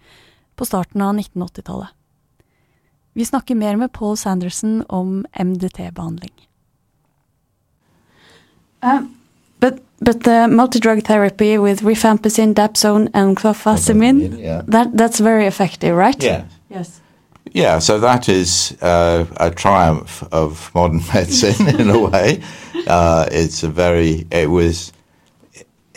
på starten av 1980-tallet. Vi snakker mer med Paul Sanderson om MDT-behandling. Uh, but but the multi-drug therapy with rifampicin, dapsone, and clofazimine, Yeah. that that's very effective, right? Yeah. Yes. Yeah, so that is uh, a triumph of modern medicine in a way. Uh, it's a very, it was,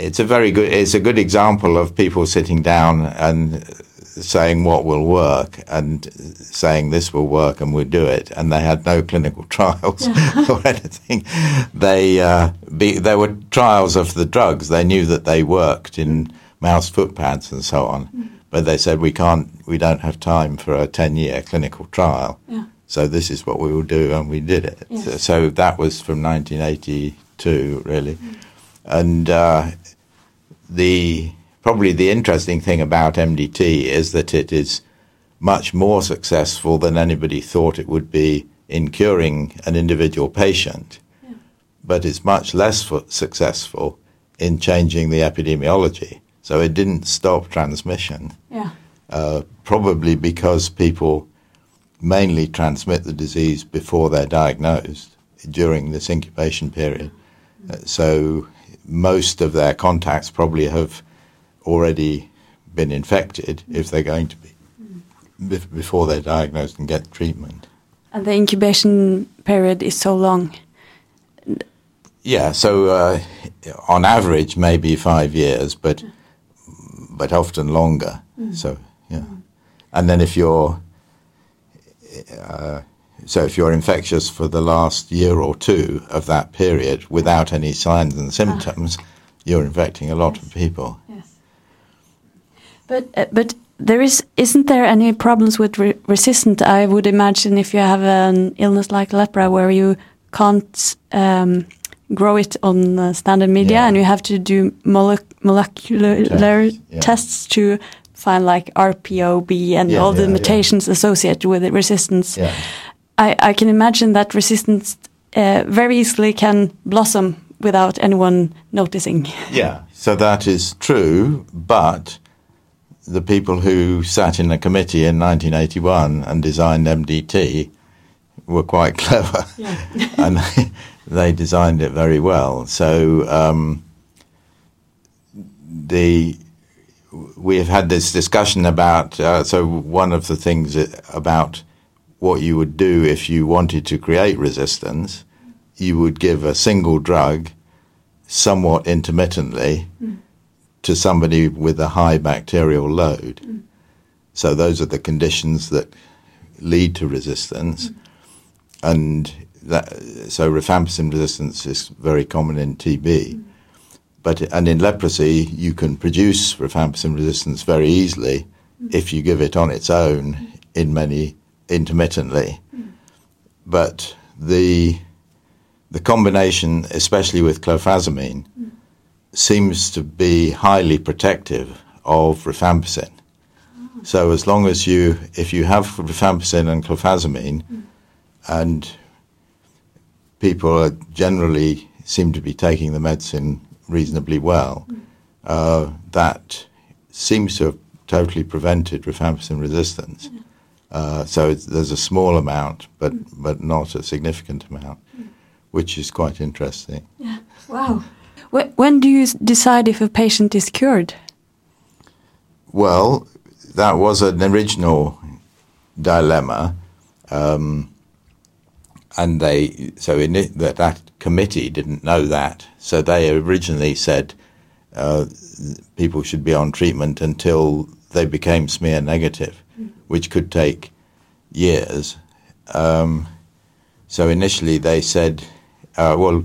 it's a very good, it's a good example of people sitting down and saying what will work and saying this will work and we'll do it. And they had no clinical trials or anything. They, uh, be, there were trials of the drugs. They knew that they worked in mouse footpads and so on. But they said we can't, we don't have time for a 10 year clinical trial. Yeah. So this is what we will do, and we did it. Yes. So, so that was from 1982, really. And uh, the probably the interesting thing about MDT is that it is much more successful than anybody thought it would be in curing an individual patient, but it's much less fu- successful in changing the epidemiology. So it didn't stop transmission Yeah. uh, probably because people mainly transmit the disease before they're diagnosed during this incubation period. Uh, so most of their contacts probably have already been infected if they're going to be before they're diagnosed and get treatment. And the incubation period is so long. Yeah, so uh, on average, maybe five years, but but often longer. So yeah, and then if you're uh, so if you're infectious for the last year or two of that period without any signs and symptoms, you're infecting a lot of people. Yes. But uh, but there is isn't there any problems with re- resistant? I would imagine if you have an illness like lepra where you can't um, grow it on uh, standard media Yeah. and you have to do mole- molecular Tests, yeah. tests to find like RPOB and Yeah, all the mutations associated with it, resistance. Yeah. I, I can imagine that resistance uh, very easily can blossom without anyone noticing. Yeah, so that is true, but the people who sat in a committee in 1981 and designed MDT were quite clever, and they, they designed it very well. So um, the we have had this discussion about. Uh, so one of the things about what you would do if you wanted to create resistance, you would give a single drug somewhat intermittently mm. to somebody with a high bacterial load. Mm. So those are the conditions that lead to resistance, mm. and that so rifampicin resistance is very common in TB. But and in leprosy, you can produce rifampicin resistance very easily if you give it on its own in many intermittently. But the the combination, especially with clofazimine, seems to be highly protective of rifampicin. So as long as you, if you have rifampicin and clofazimine, and people generally seem to be taking the medicine reasonably well, uh, that seems to have totally prevented rifampicin resistance. Uh, so it's, there's a small amount, but but not a significant amount, which is quite interesting. Yeah. Wow. When do you decide if a patient is cured? Well, that was an original dilemma, um, and they so in it, that that committee didn't know that, so they originally said uh, people should be on treatment until they became smear negative, which could take years. Um, so initially they said, uh, well,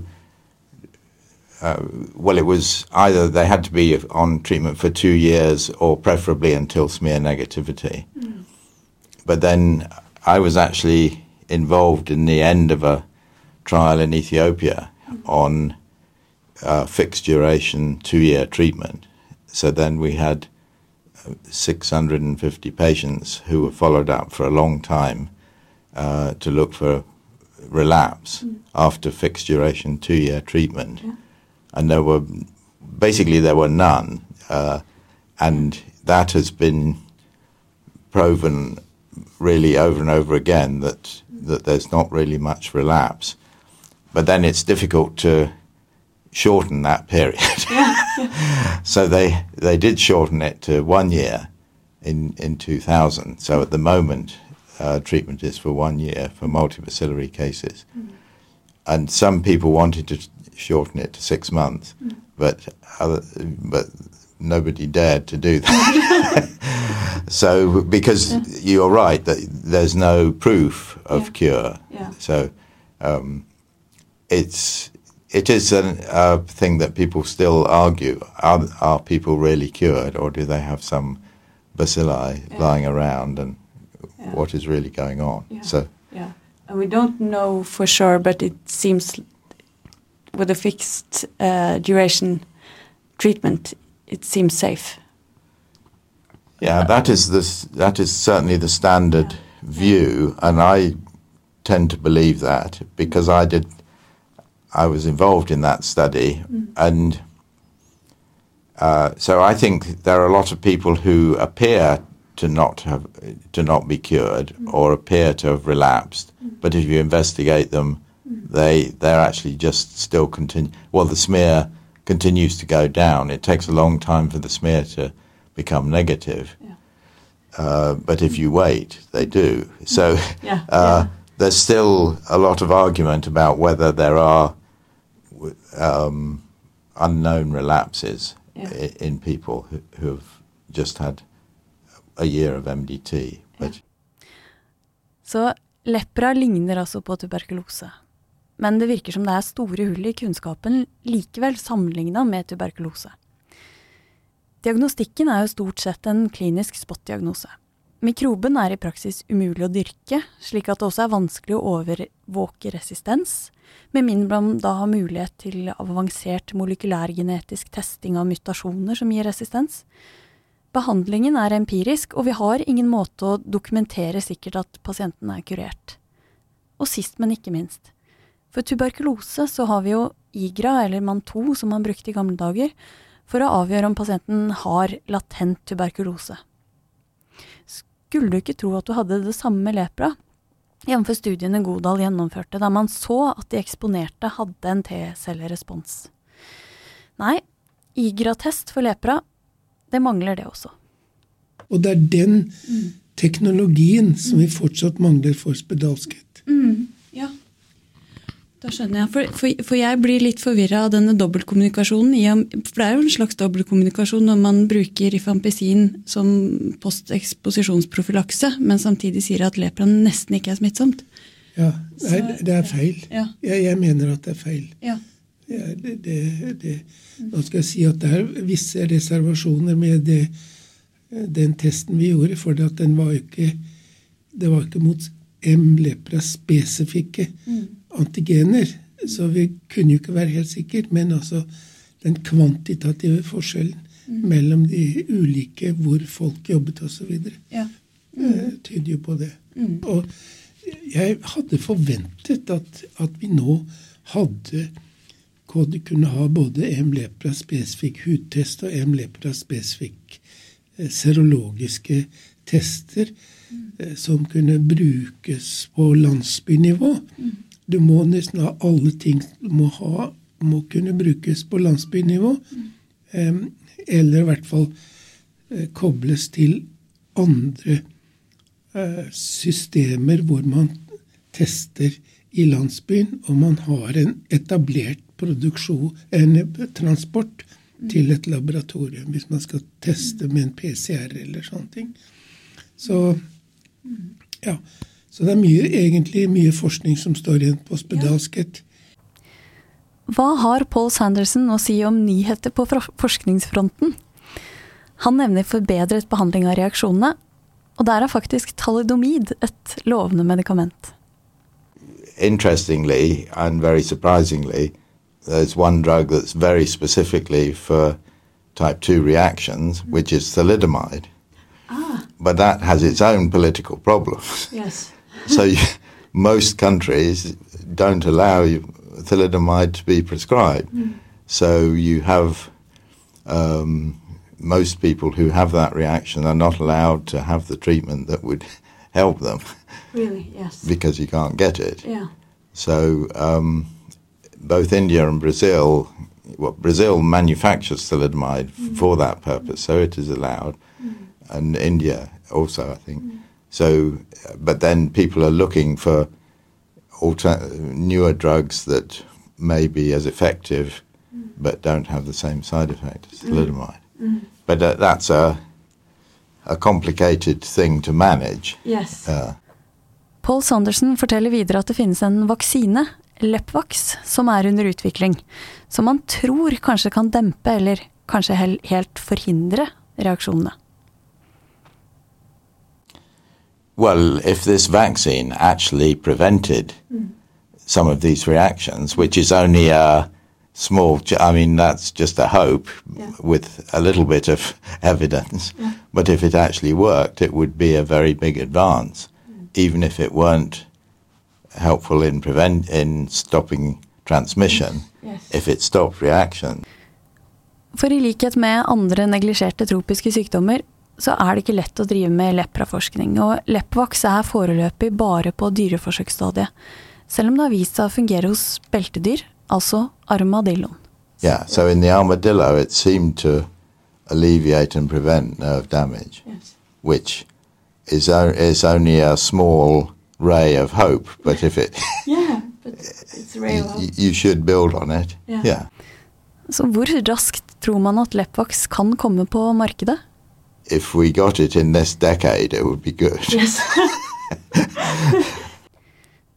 uh, well, it was either they had to be on treatment for two years or preferably until smear negativity. But then I was actually involved in the end of a trial in Ethiopia on uh, fixed duration two year treatment. So then we had 650 patients who were followed up for a long time uh, to look for relapse after fixed duration two year treatment. And there were basically there were none. Uh, and that has been proven really over and over again that that there's not really much relapse. But then it's difficult to shorten that period. so they they did shorten it to one year in in 2000. So at the moment, uh, treatment is for one year for multibacillary cases, and some people wanted to shorten it to six months, but other, but nobody dared to do that. so because you're right that there's no proof of Yeah. cure. Yeah. So um, it's it is a uh, thing that people still argue: are are people really cured, or do they have some bacilli Yeah. lying around, and Yeah. what is really going on? Yeah. So Yeah, and we don't know for sure, but it seems with a fixed uh, duration treatment, it seems safe. yeah, that is the that is certainly the standard view, and I tend to believe that because I did. I was involved in that study, and uh, so I think there are a lot of people who appear to not have to not be cured or appear to have relapsed. But if you investigate them, they they're actually just still continue. Well, the smear continues to go down. It takes a long time for the smear to become negative. Yeah. Uh, but if you wait, they do. So Yeah, uh, there's still a lot of argument about whether there are um, unknown relapses Yeah. in people who, who have just had a year of MDT. But Så lepra ligner altså på tuberkulose. Men det virker som det er store hull i kunnskapen likevel sammenligna med tuberkulose. Diagnostikken er jo stort sett en klinisk spot-diagnose. Mikroben er i praksis umulig å dyrke, slik at det også er vanskelig å overvåke resistens, med mindre man da har mulighet til avansert molekylærgenetisk testing av mutasjoner som gir resistens. Behandlingen er empirisk, og vi har ingen måte å dokumentere sikkert at pasienten er kurert. Og sist, men ikke minst. For tuberkulose så har vi jo IGRA, eller MAN2, som man brukte i gamle dager, for å avgjøre om pasienten har latent tuberkulose. Skulle du ikke tro at du hadde det samme med lepra? Jf. studiene Godal gjennomførte, der man så at de eksponerte hadde en T-cellerespons. Nei, IGRA-test for lepra, det mangler det også. Og det er den teknologien som vi fortsatt mangler for spedalskhet. Ja. Da skjønner jeg. For, for, for jeg blir litt forvirra av denne dobbeltkommunikasjonen. For det er jo en slags dobbeltkommunikasjon når man bruker rifampicin som posteksposisjonsprofylakse, men samtidig sier at lepra nesten ikke er smittsomt. Ja, nei, det er feil. Ja. Jeg, jeg mener at det er feil. Ja. Det, det, det, nå skal jeg si at det er visse reservasjoner med den testen vi gjorde, for at den var ikke Det var ikke mot M-lepra spesifikke antigener. Så vi kunne jo ikke være helt sikre. Men altså den kvantitative forskjellen mellom de ulike hvor folk jobbet osv. Ja. Mm. tyder jo på det. Og jeg hadde forventet at, at vi nå hadde kunne ha både M-lepra spesifikk hudtest og M-lepra spesifikk eh, serologiske tester eh, som kunne brukes på landsbynivå. Du må nesten ha alle ting må, ha, må kunne brukes på landsbynivå. Mm. eller i hvert fall eh, kobles til andre eh, systemer hvor man tester i landsbyen, og man har en etablert produksjon, en transport til et laboratorium hvis man skal teste med en PCR eller sånne ting. Så ja. Så det er mye, egentlig mye forskning som står igjen på spedalskhet. hva har Paul Sanderson å si om nyheter på forskningsfronten? Han nevner forbedret behandling av reaksjonene, og der er faktisk thalidomid et lovende medikament. Interestingly and very surprisingly, there's one drug that's very specifically for type 2 reactions, which is thalidomide. But that has its own political problems. Yes. So you, most countries don't allow you, thalidomide to be prescribed. So you have um, most people who have that reaction are not allowed to have the treatment that would help them Really, yes. because you can't get it. Yeah. So um, both India and Brazil, well, Brazil manufactures thalidomide for that purpose, so it is allowed, and India also, I think. So, but then people are looking for alter- newer drugs that may be as effective, but don't have the same side effect as thalidomide. But uh, that's a a complicated thing to manage. Yes. Uh, Paul Sanderson forteller videre at det finnes en vaksine, Lepvax, som er under utvikling, som man tror kanskje kan dempe eller kanskje helt forhindre reaksjonene. Well, if this vaccine actually prevented mm. some of these reactions, which is only a small, I mean, that's just a hope Yeah. with a little bit of evidence. But if it actually worked, it would be a very big advance, mm. even if it weren't helpful in prevent in stopping transmission. Yes. If it stopped reaction, For i likhet med andre neglisjerte tropiske sykdommer, så er det ikke lett å drive med lepraforskning, og Lepvax er foreløpig bare på dyreforsøksstadiet, selv om det har vist seg å fungere hos beltedyr, altså armadilloen. yeah. So in the armadillo, it seemed to alleviate and prevent nerve damage. Yes. which is, is only a small ray of hope. But if it, Yeah, but it's y- you should build on it. Yeah. Yeah. Så hvor raskt tror man at Lepvax kan komme på markedet? If we got it in this decade, it would be good. Yes.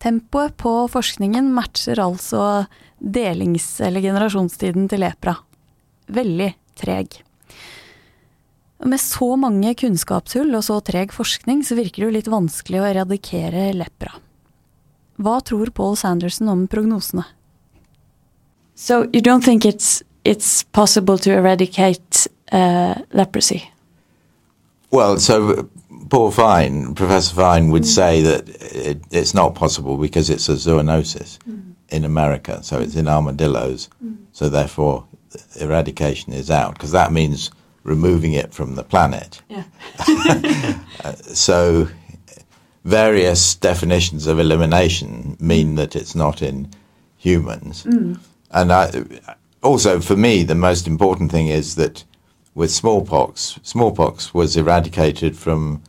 Tempoet på forskningen matcher altså delings- eller generasjonstiden til lepra. Veldig treg. Med så mange kunnskapshull og så treg forskning, så virker det jo litt vanskelig å eradikere lepra. Hva tror Paul Sanderson om prognosene? so you don't think it's it's possible to eradicate uh, leprosy? Well, so Paul Fine, Professor Fine, would mm. say that it, it's not possible because it's a zoonosis mm. in America, so it's in armadillos. Mm. So therefore, eradication is out because that means removing it from the planet. Yeah. Uh, so, various definitions of elimination mean that it's not in humans. And I, also, for me, the most important thing is that with smallpox, smallpox was eradicated from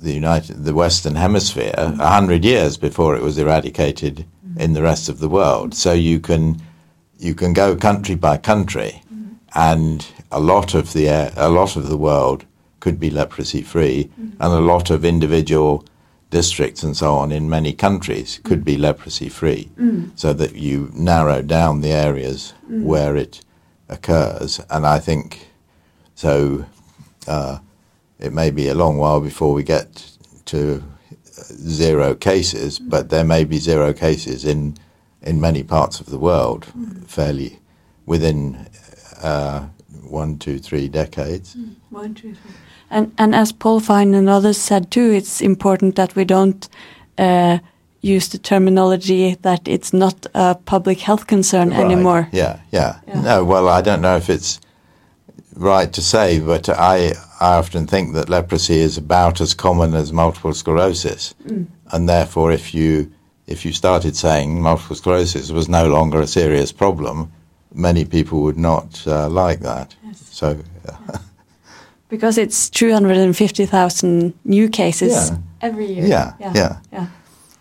the United, the Western Hemisphere a hundred years before it was eradicated in the rest of the world. So you can you can go country by country, and a lot of the a lot of the world could be leprosy free, and a lot of individual districts and so on in many countries could be leprosy free, so that you narrow down the areas where it occurs. And I think so. Uh, it may be a long while before we get to uh, zero cases, but there may be zero cases in in many parts of the world fairly within uh, one, two, three decades. One, two, three. And and as Paul Fine and others said too, it's important that we don't uh, use the terminology that it's not a public health concern Right. anymore. Yeah, yeah, Yeah. No, well, I don't know if it's right to say, but I I often think that leprosy is about as common as multiple sclerosis, and therefore, if you if you started saying multiple sclerosis was no longer a serious problem, many people would not uh, like that. So, uh, Because it's 250,000 new cases Yeah. every year. Yeah, yeah. yeah.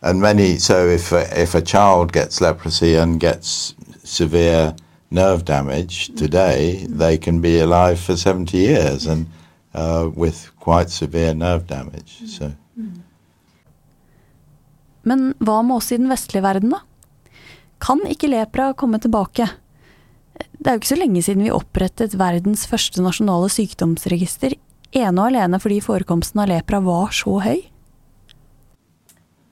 and many so if a, if a child gets leprosy and gets severe nerve damage today, they can be alive for seventy years and uh, with quite severe nerve damage. So. Men hva med oss i den vestlige verden, da? Kan ikke lepra komme tilbake? Det er jo ikke så lenge siden vi opprettet verdens første nasjonale sykdomsregister, ene og alene fordi forekomsten av lepra var så høy.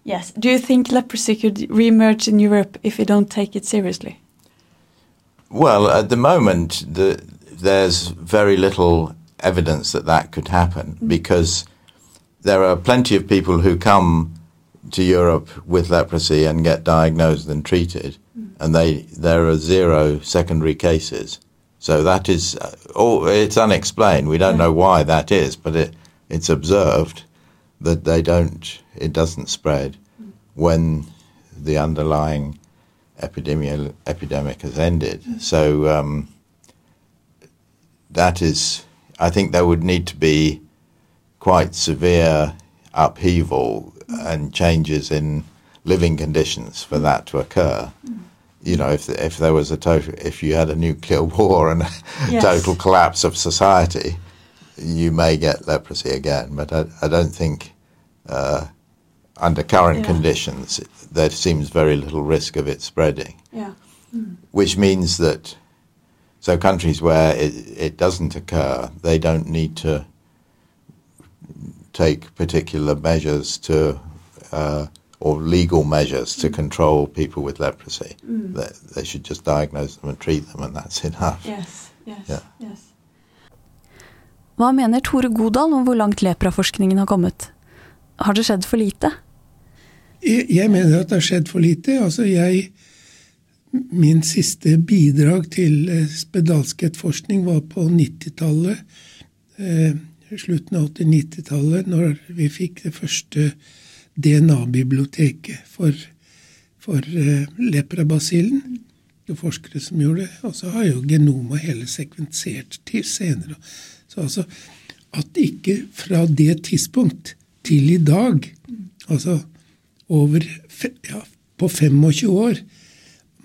Yes. Do you think leprosy could reemerge in Europe if we don't take it seriously? Well, at the moment, the, there's very little evidence that that could happen mm-hmm. because there are plenty of people who come to Europe with leprosy and get diagnosed and treated, mm-hmm. and they there are zero secondary cases. So that is, oh, it's unexplained. We don't know why that is, but it it's observed that they don't, it doesn't spread mm. when the underlying epidemic epidemic has ended. So um, that is, I think there would need to be quite severe upheaval and changes in living conditions for that to occur. You know, if if there was a total, if you had a nuclear war and a Yes. total collapse of society, you may get leprosy again. But I, I don't think uh, under current Yeah. conditions there seems very little risk of it spreading Yeah. Hmm. which means that so countries where it, it doesn't occur, they don't need to take particular measures to uh, or legal measures to hmm. control people with leprosy. Hmm. They, they should just diagnose them and treat them, and that's enough. Yes. Yes. Yeah. Yes. Hva mener Tore Godal om hvor langt lepraforskningen har kommet? Har det skjedd for lite? Jeg mener at det har skjedd for lite. Altså jeg Min siste bidrag til eh, spedalskhetforskning var på 90-tallet. Eh, slutten av 80-90-tallet, når vi fikk det første DNA-biblioteket for, for eh, leprabasillen. Det forskere som gjorde det. Og så har jo genomet hele sekvensert til senere. Så altså at ikke fra det tidspunkt til i dag, altså over ja, på 25 år,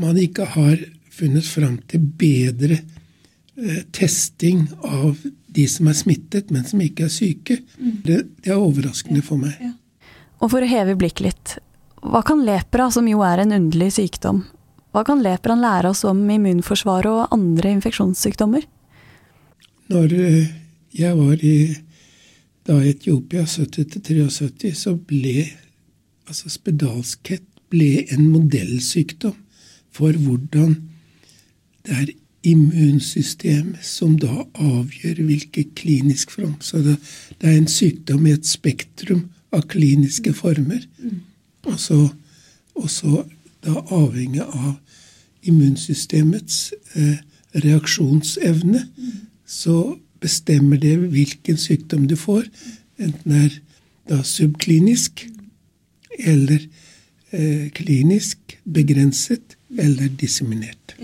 man ikke har funnet fram til bedre eh, testing av de som er smittet, men som ikke er syke. Det, det er overraskende for meg. Og for å heve blikket litt, hva kan lepra, som jo er en underlig sykdom, hva kan lepraen lære oss om immunforsvaret og andre infeksjonssykdommer? Når eh, jeg var i da i Etiopia 70-73, så ble altså spedalskhet ble en modellsykdom for hvordan det er immunsystemet som da avgjør hvilke klinisk form. Så det, det er en sykdom i et spektrum av kliniske former. Og så, og så da avhengig av immunsystemets eh, reaksjonsevne, så bestemmer det hvilken sykdom du får. Enten det er da subklinisk eller eh, klinisk begrenset eller disseminert.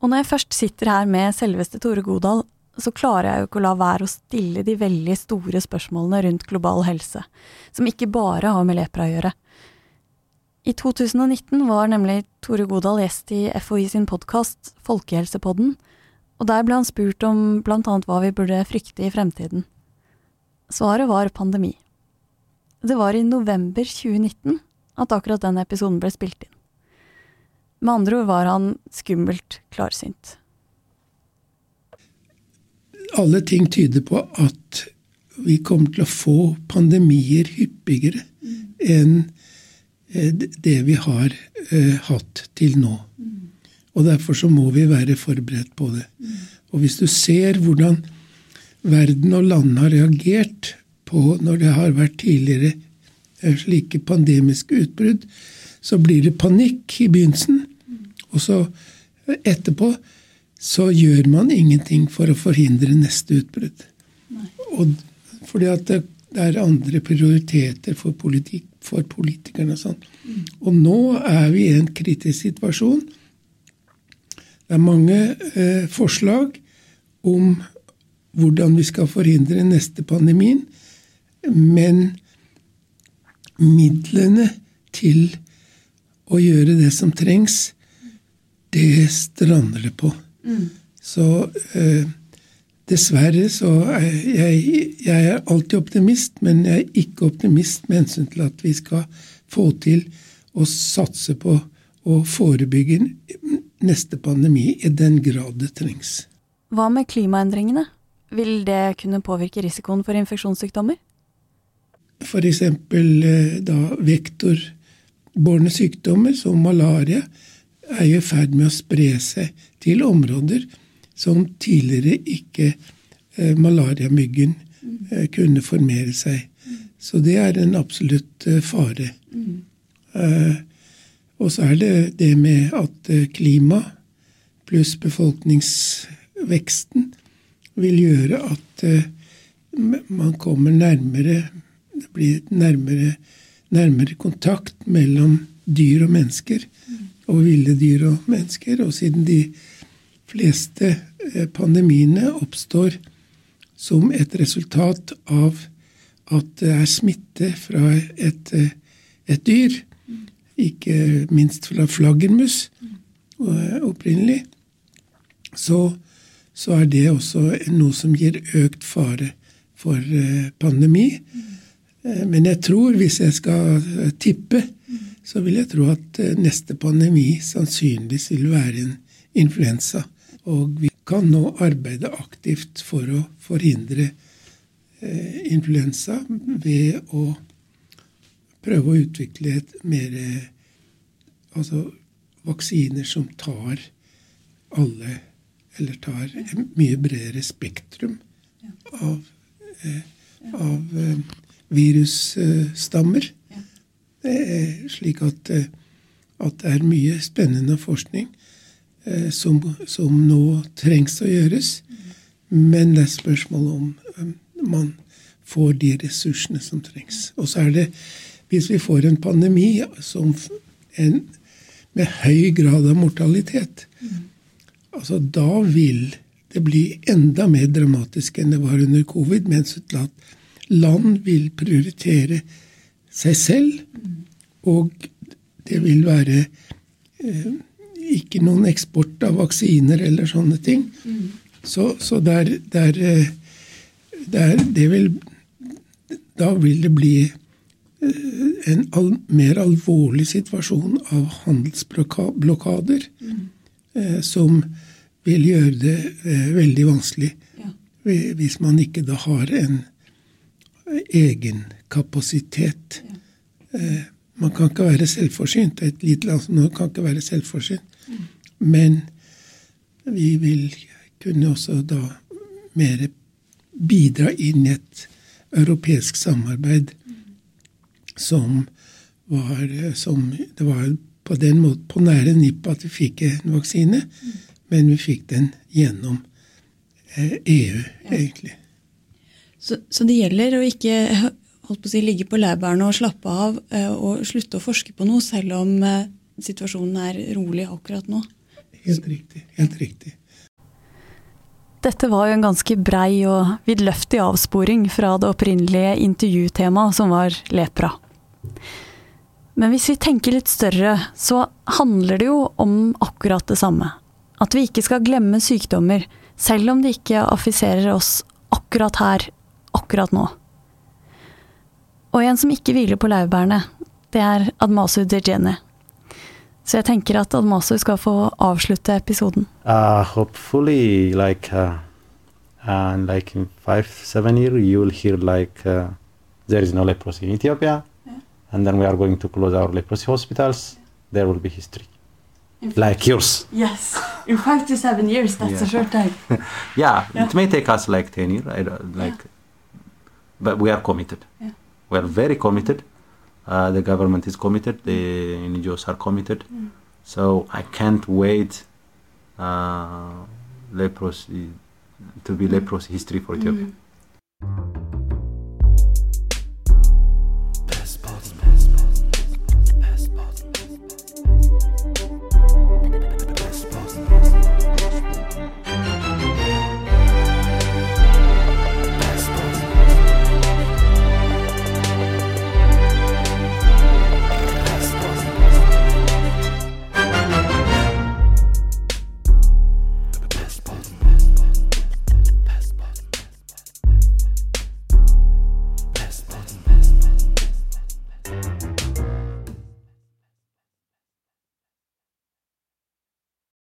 Og når jeg først sitter her med selveste Tore Godal, så klarer jeg jo ikke å la være å stille de veldig store spørsmålene rundt global helse, som ikke bare har med lepra å gjøre. I 2019 var nemlig Tore Godal gjest i FHI sin podkast Folkehelsepodden, og der ble han spurt om blant annet hva vi burde frykte i fremtiden. Svaret var pandemi. Det var i november 2019 at akkurat den episoden ble spilt inn. Med andre ord var han skummelt klarsynt. Alle ting tyder på at vi kommer til å få pandemier hyppigere enn eh, det vi har eh, hatt til nå. Og derfor så må vi være forberedt på det. Og hvis du ser hvordan verden og landene har reagert på når det har vært tidligere eh, slike pandemiske utbrudd, så blir det panikk i begynnelsen. Og så eh, etterpå så gjør man ingenting for å forhindre neste utbrudd. Og fordi at det, det er andre prioriteter for, politikk, for politikerne og sånn. Og nå er vi i en kritisk situasjon. Det er mange eh, forslag om hvordan vi skal forhindre neste pandemien, men midlene til å gjøre det som trengs, det strander det på. Så eh, dessverre så er jeg, jeg er alltid optimist, men jeg er ikke optimist med hensyn til at vi skal få til å satse på å forebygge neste pandemi i den grad det trengs. Hva med klimaendringene? Vil det kunne påvirke risikoen for infeksjonssykdommer? F.eks. da vektorbårne sykdommer som malaria er i ferd med å spre seg til områder som tidligere ikke eh, malariamyggen eh, kunne formere seg. Så det er en absolutt eh, fare. Mm. og så er det det med at eh, klima pluss befolkningsveksten vil gjøre at eh, man kommer nærmere Det blir nærmere, nærmere kontakt mellom dyr og mennesker. Og ville dyr og mennesker. Og siden de fleste eh, pandemiene oppstår som et resultat av at det er smitte fra et, eh, et dyr, ikke minst fra flaggermus eh, opprinnelig, så, så er det også noe som gir økt fare for eh, pandemi. Eh, Men jeg tror, hvis jeg skal eh, tippe, så vil jeg tro at neste pandemi sannsynligvis vil være en influensa. Og vi kan nå arbeide aktivt for å forhindre influensa ved å prøve å utvikle et mer Altså vaksiner som tar alle Eller tar en mye bredere spektrum av, eh, av eh, virusstammer. Eh, slik at, eh, at det er mye spennende forskning eh, som, som nå trengs å gjøres. Men det er spørsmål om eh, man får de ressursene som trengs. Og så er det, hvis vi får en pandemi som en, med høy grad av mortalitet, altså da vil det bli enda mer dramatisk enn det var under covid, mens et land vil prioritere seg selv, og det vil være eh, ikke noen eksport av vaksiner eller sånne ting. Så, så der, der, eh, der det vil Da vil det bli eh, en al mer alvorlig situasjon av handelsblokader, eh, som vil gjøre det eh, veldig vanskelig Ja. hvis man ikke da har en egen kapasitet. Eh, Man kan ikke være selvforsynt. Et lite land som Norge kan ikke være selvforsynt. Men vi vil kunne også da mer bidra inn i et europeisk samarbeid som var som Det var på den måten på nære nipp at vi fikk en vaksine, men vi fikk den gjennom EU, EU, egentlig. Så, så det gjelder å ikke holdt på å si, ligge på laurbærene og slappe av eh, og slutte å forske på noe, selv om eh, situasjonen er rolig akkurat nå. Helt riktig. Helt riktig. Dette var jo en ganske brei og vidløftig avsporing fra det opprinnelige intervjutemaet, som var lepra. Men hvis vi tenker litt større, så handler det jo om akkurat det samme. At vi ikke skal glemme sykdommer, selv om de ikke affiserer oss akkurat her, akkurat nå. Og en som ikke hviler på laurbærene, det er Admasu Dejene. Så jeg tenker at Admasu skal få avslutte episoden. Uh, hopefully, like, uh, uh, like in five, seven years, you will hear like uh, there is no leprosy in Ethiopia, and then we are going to close our leprosy hospitals. There will be history, like yours. Yes, in five to seven years, that's a short time. Yeah, Yeah. it may take us like ten years, I don't, like, but we are committed. Yeah. We are very committed. Uh, the government is committed. The NGOs are committed. So I can't wait. Uh, leprosy to be leprosy history for Ethiopia.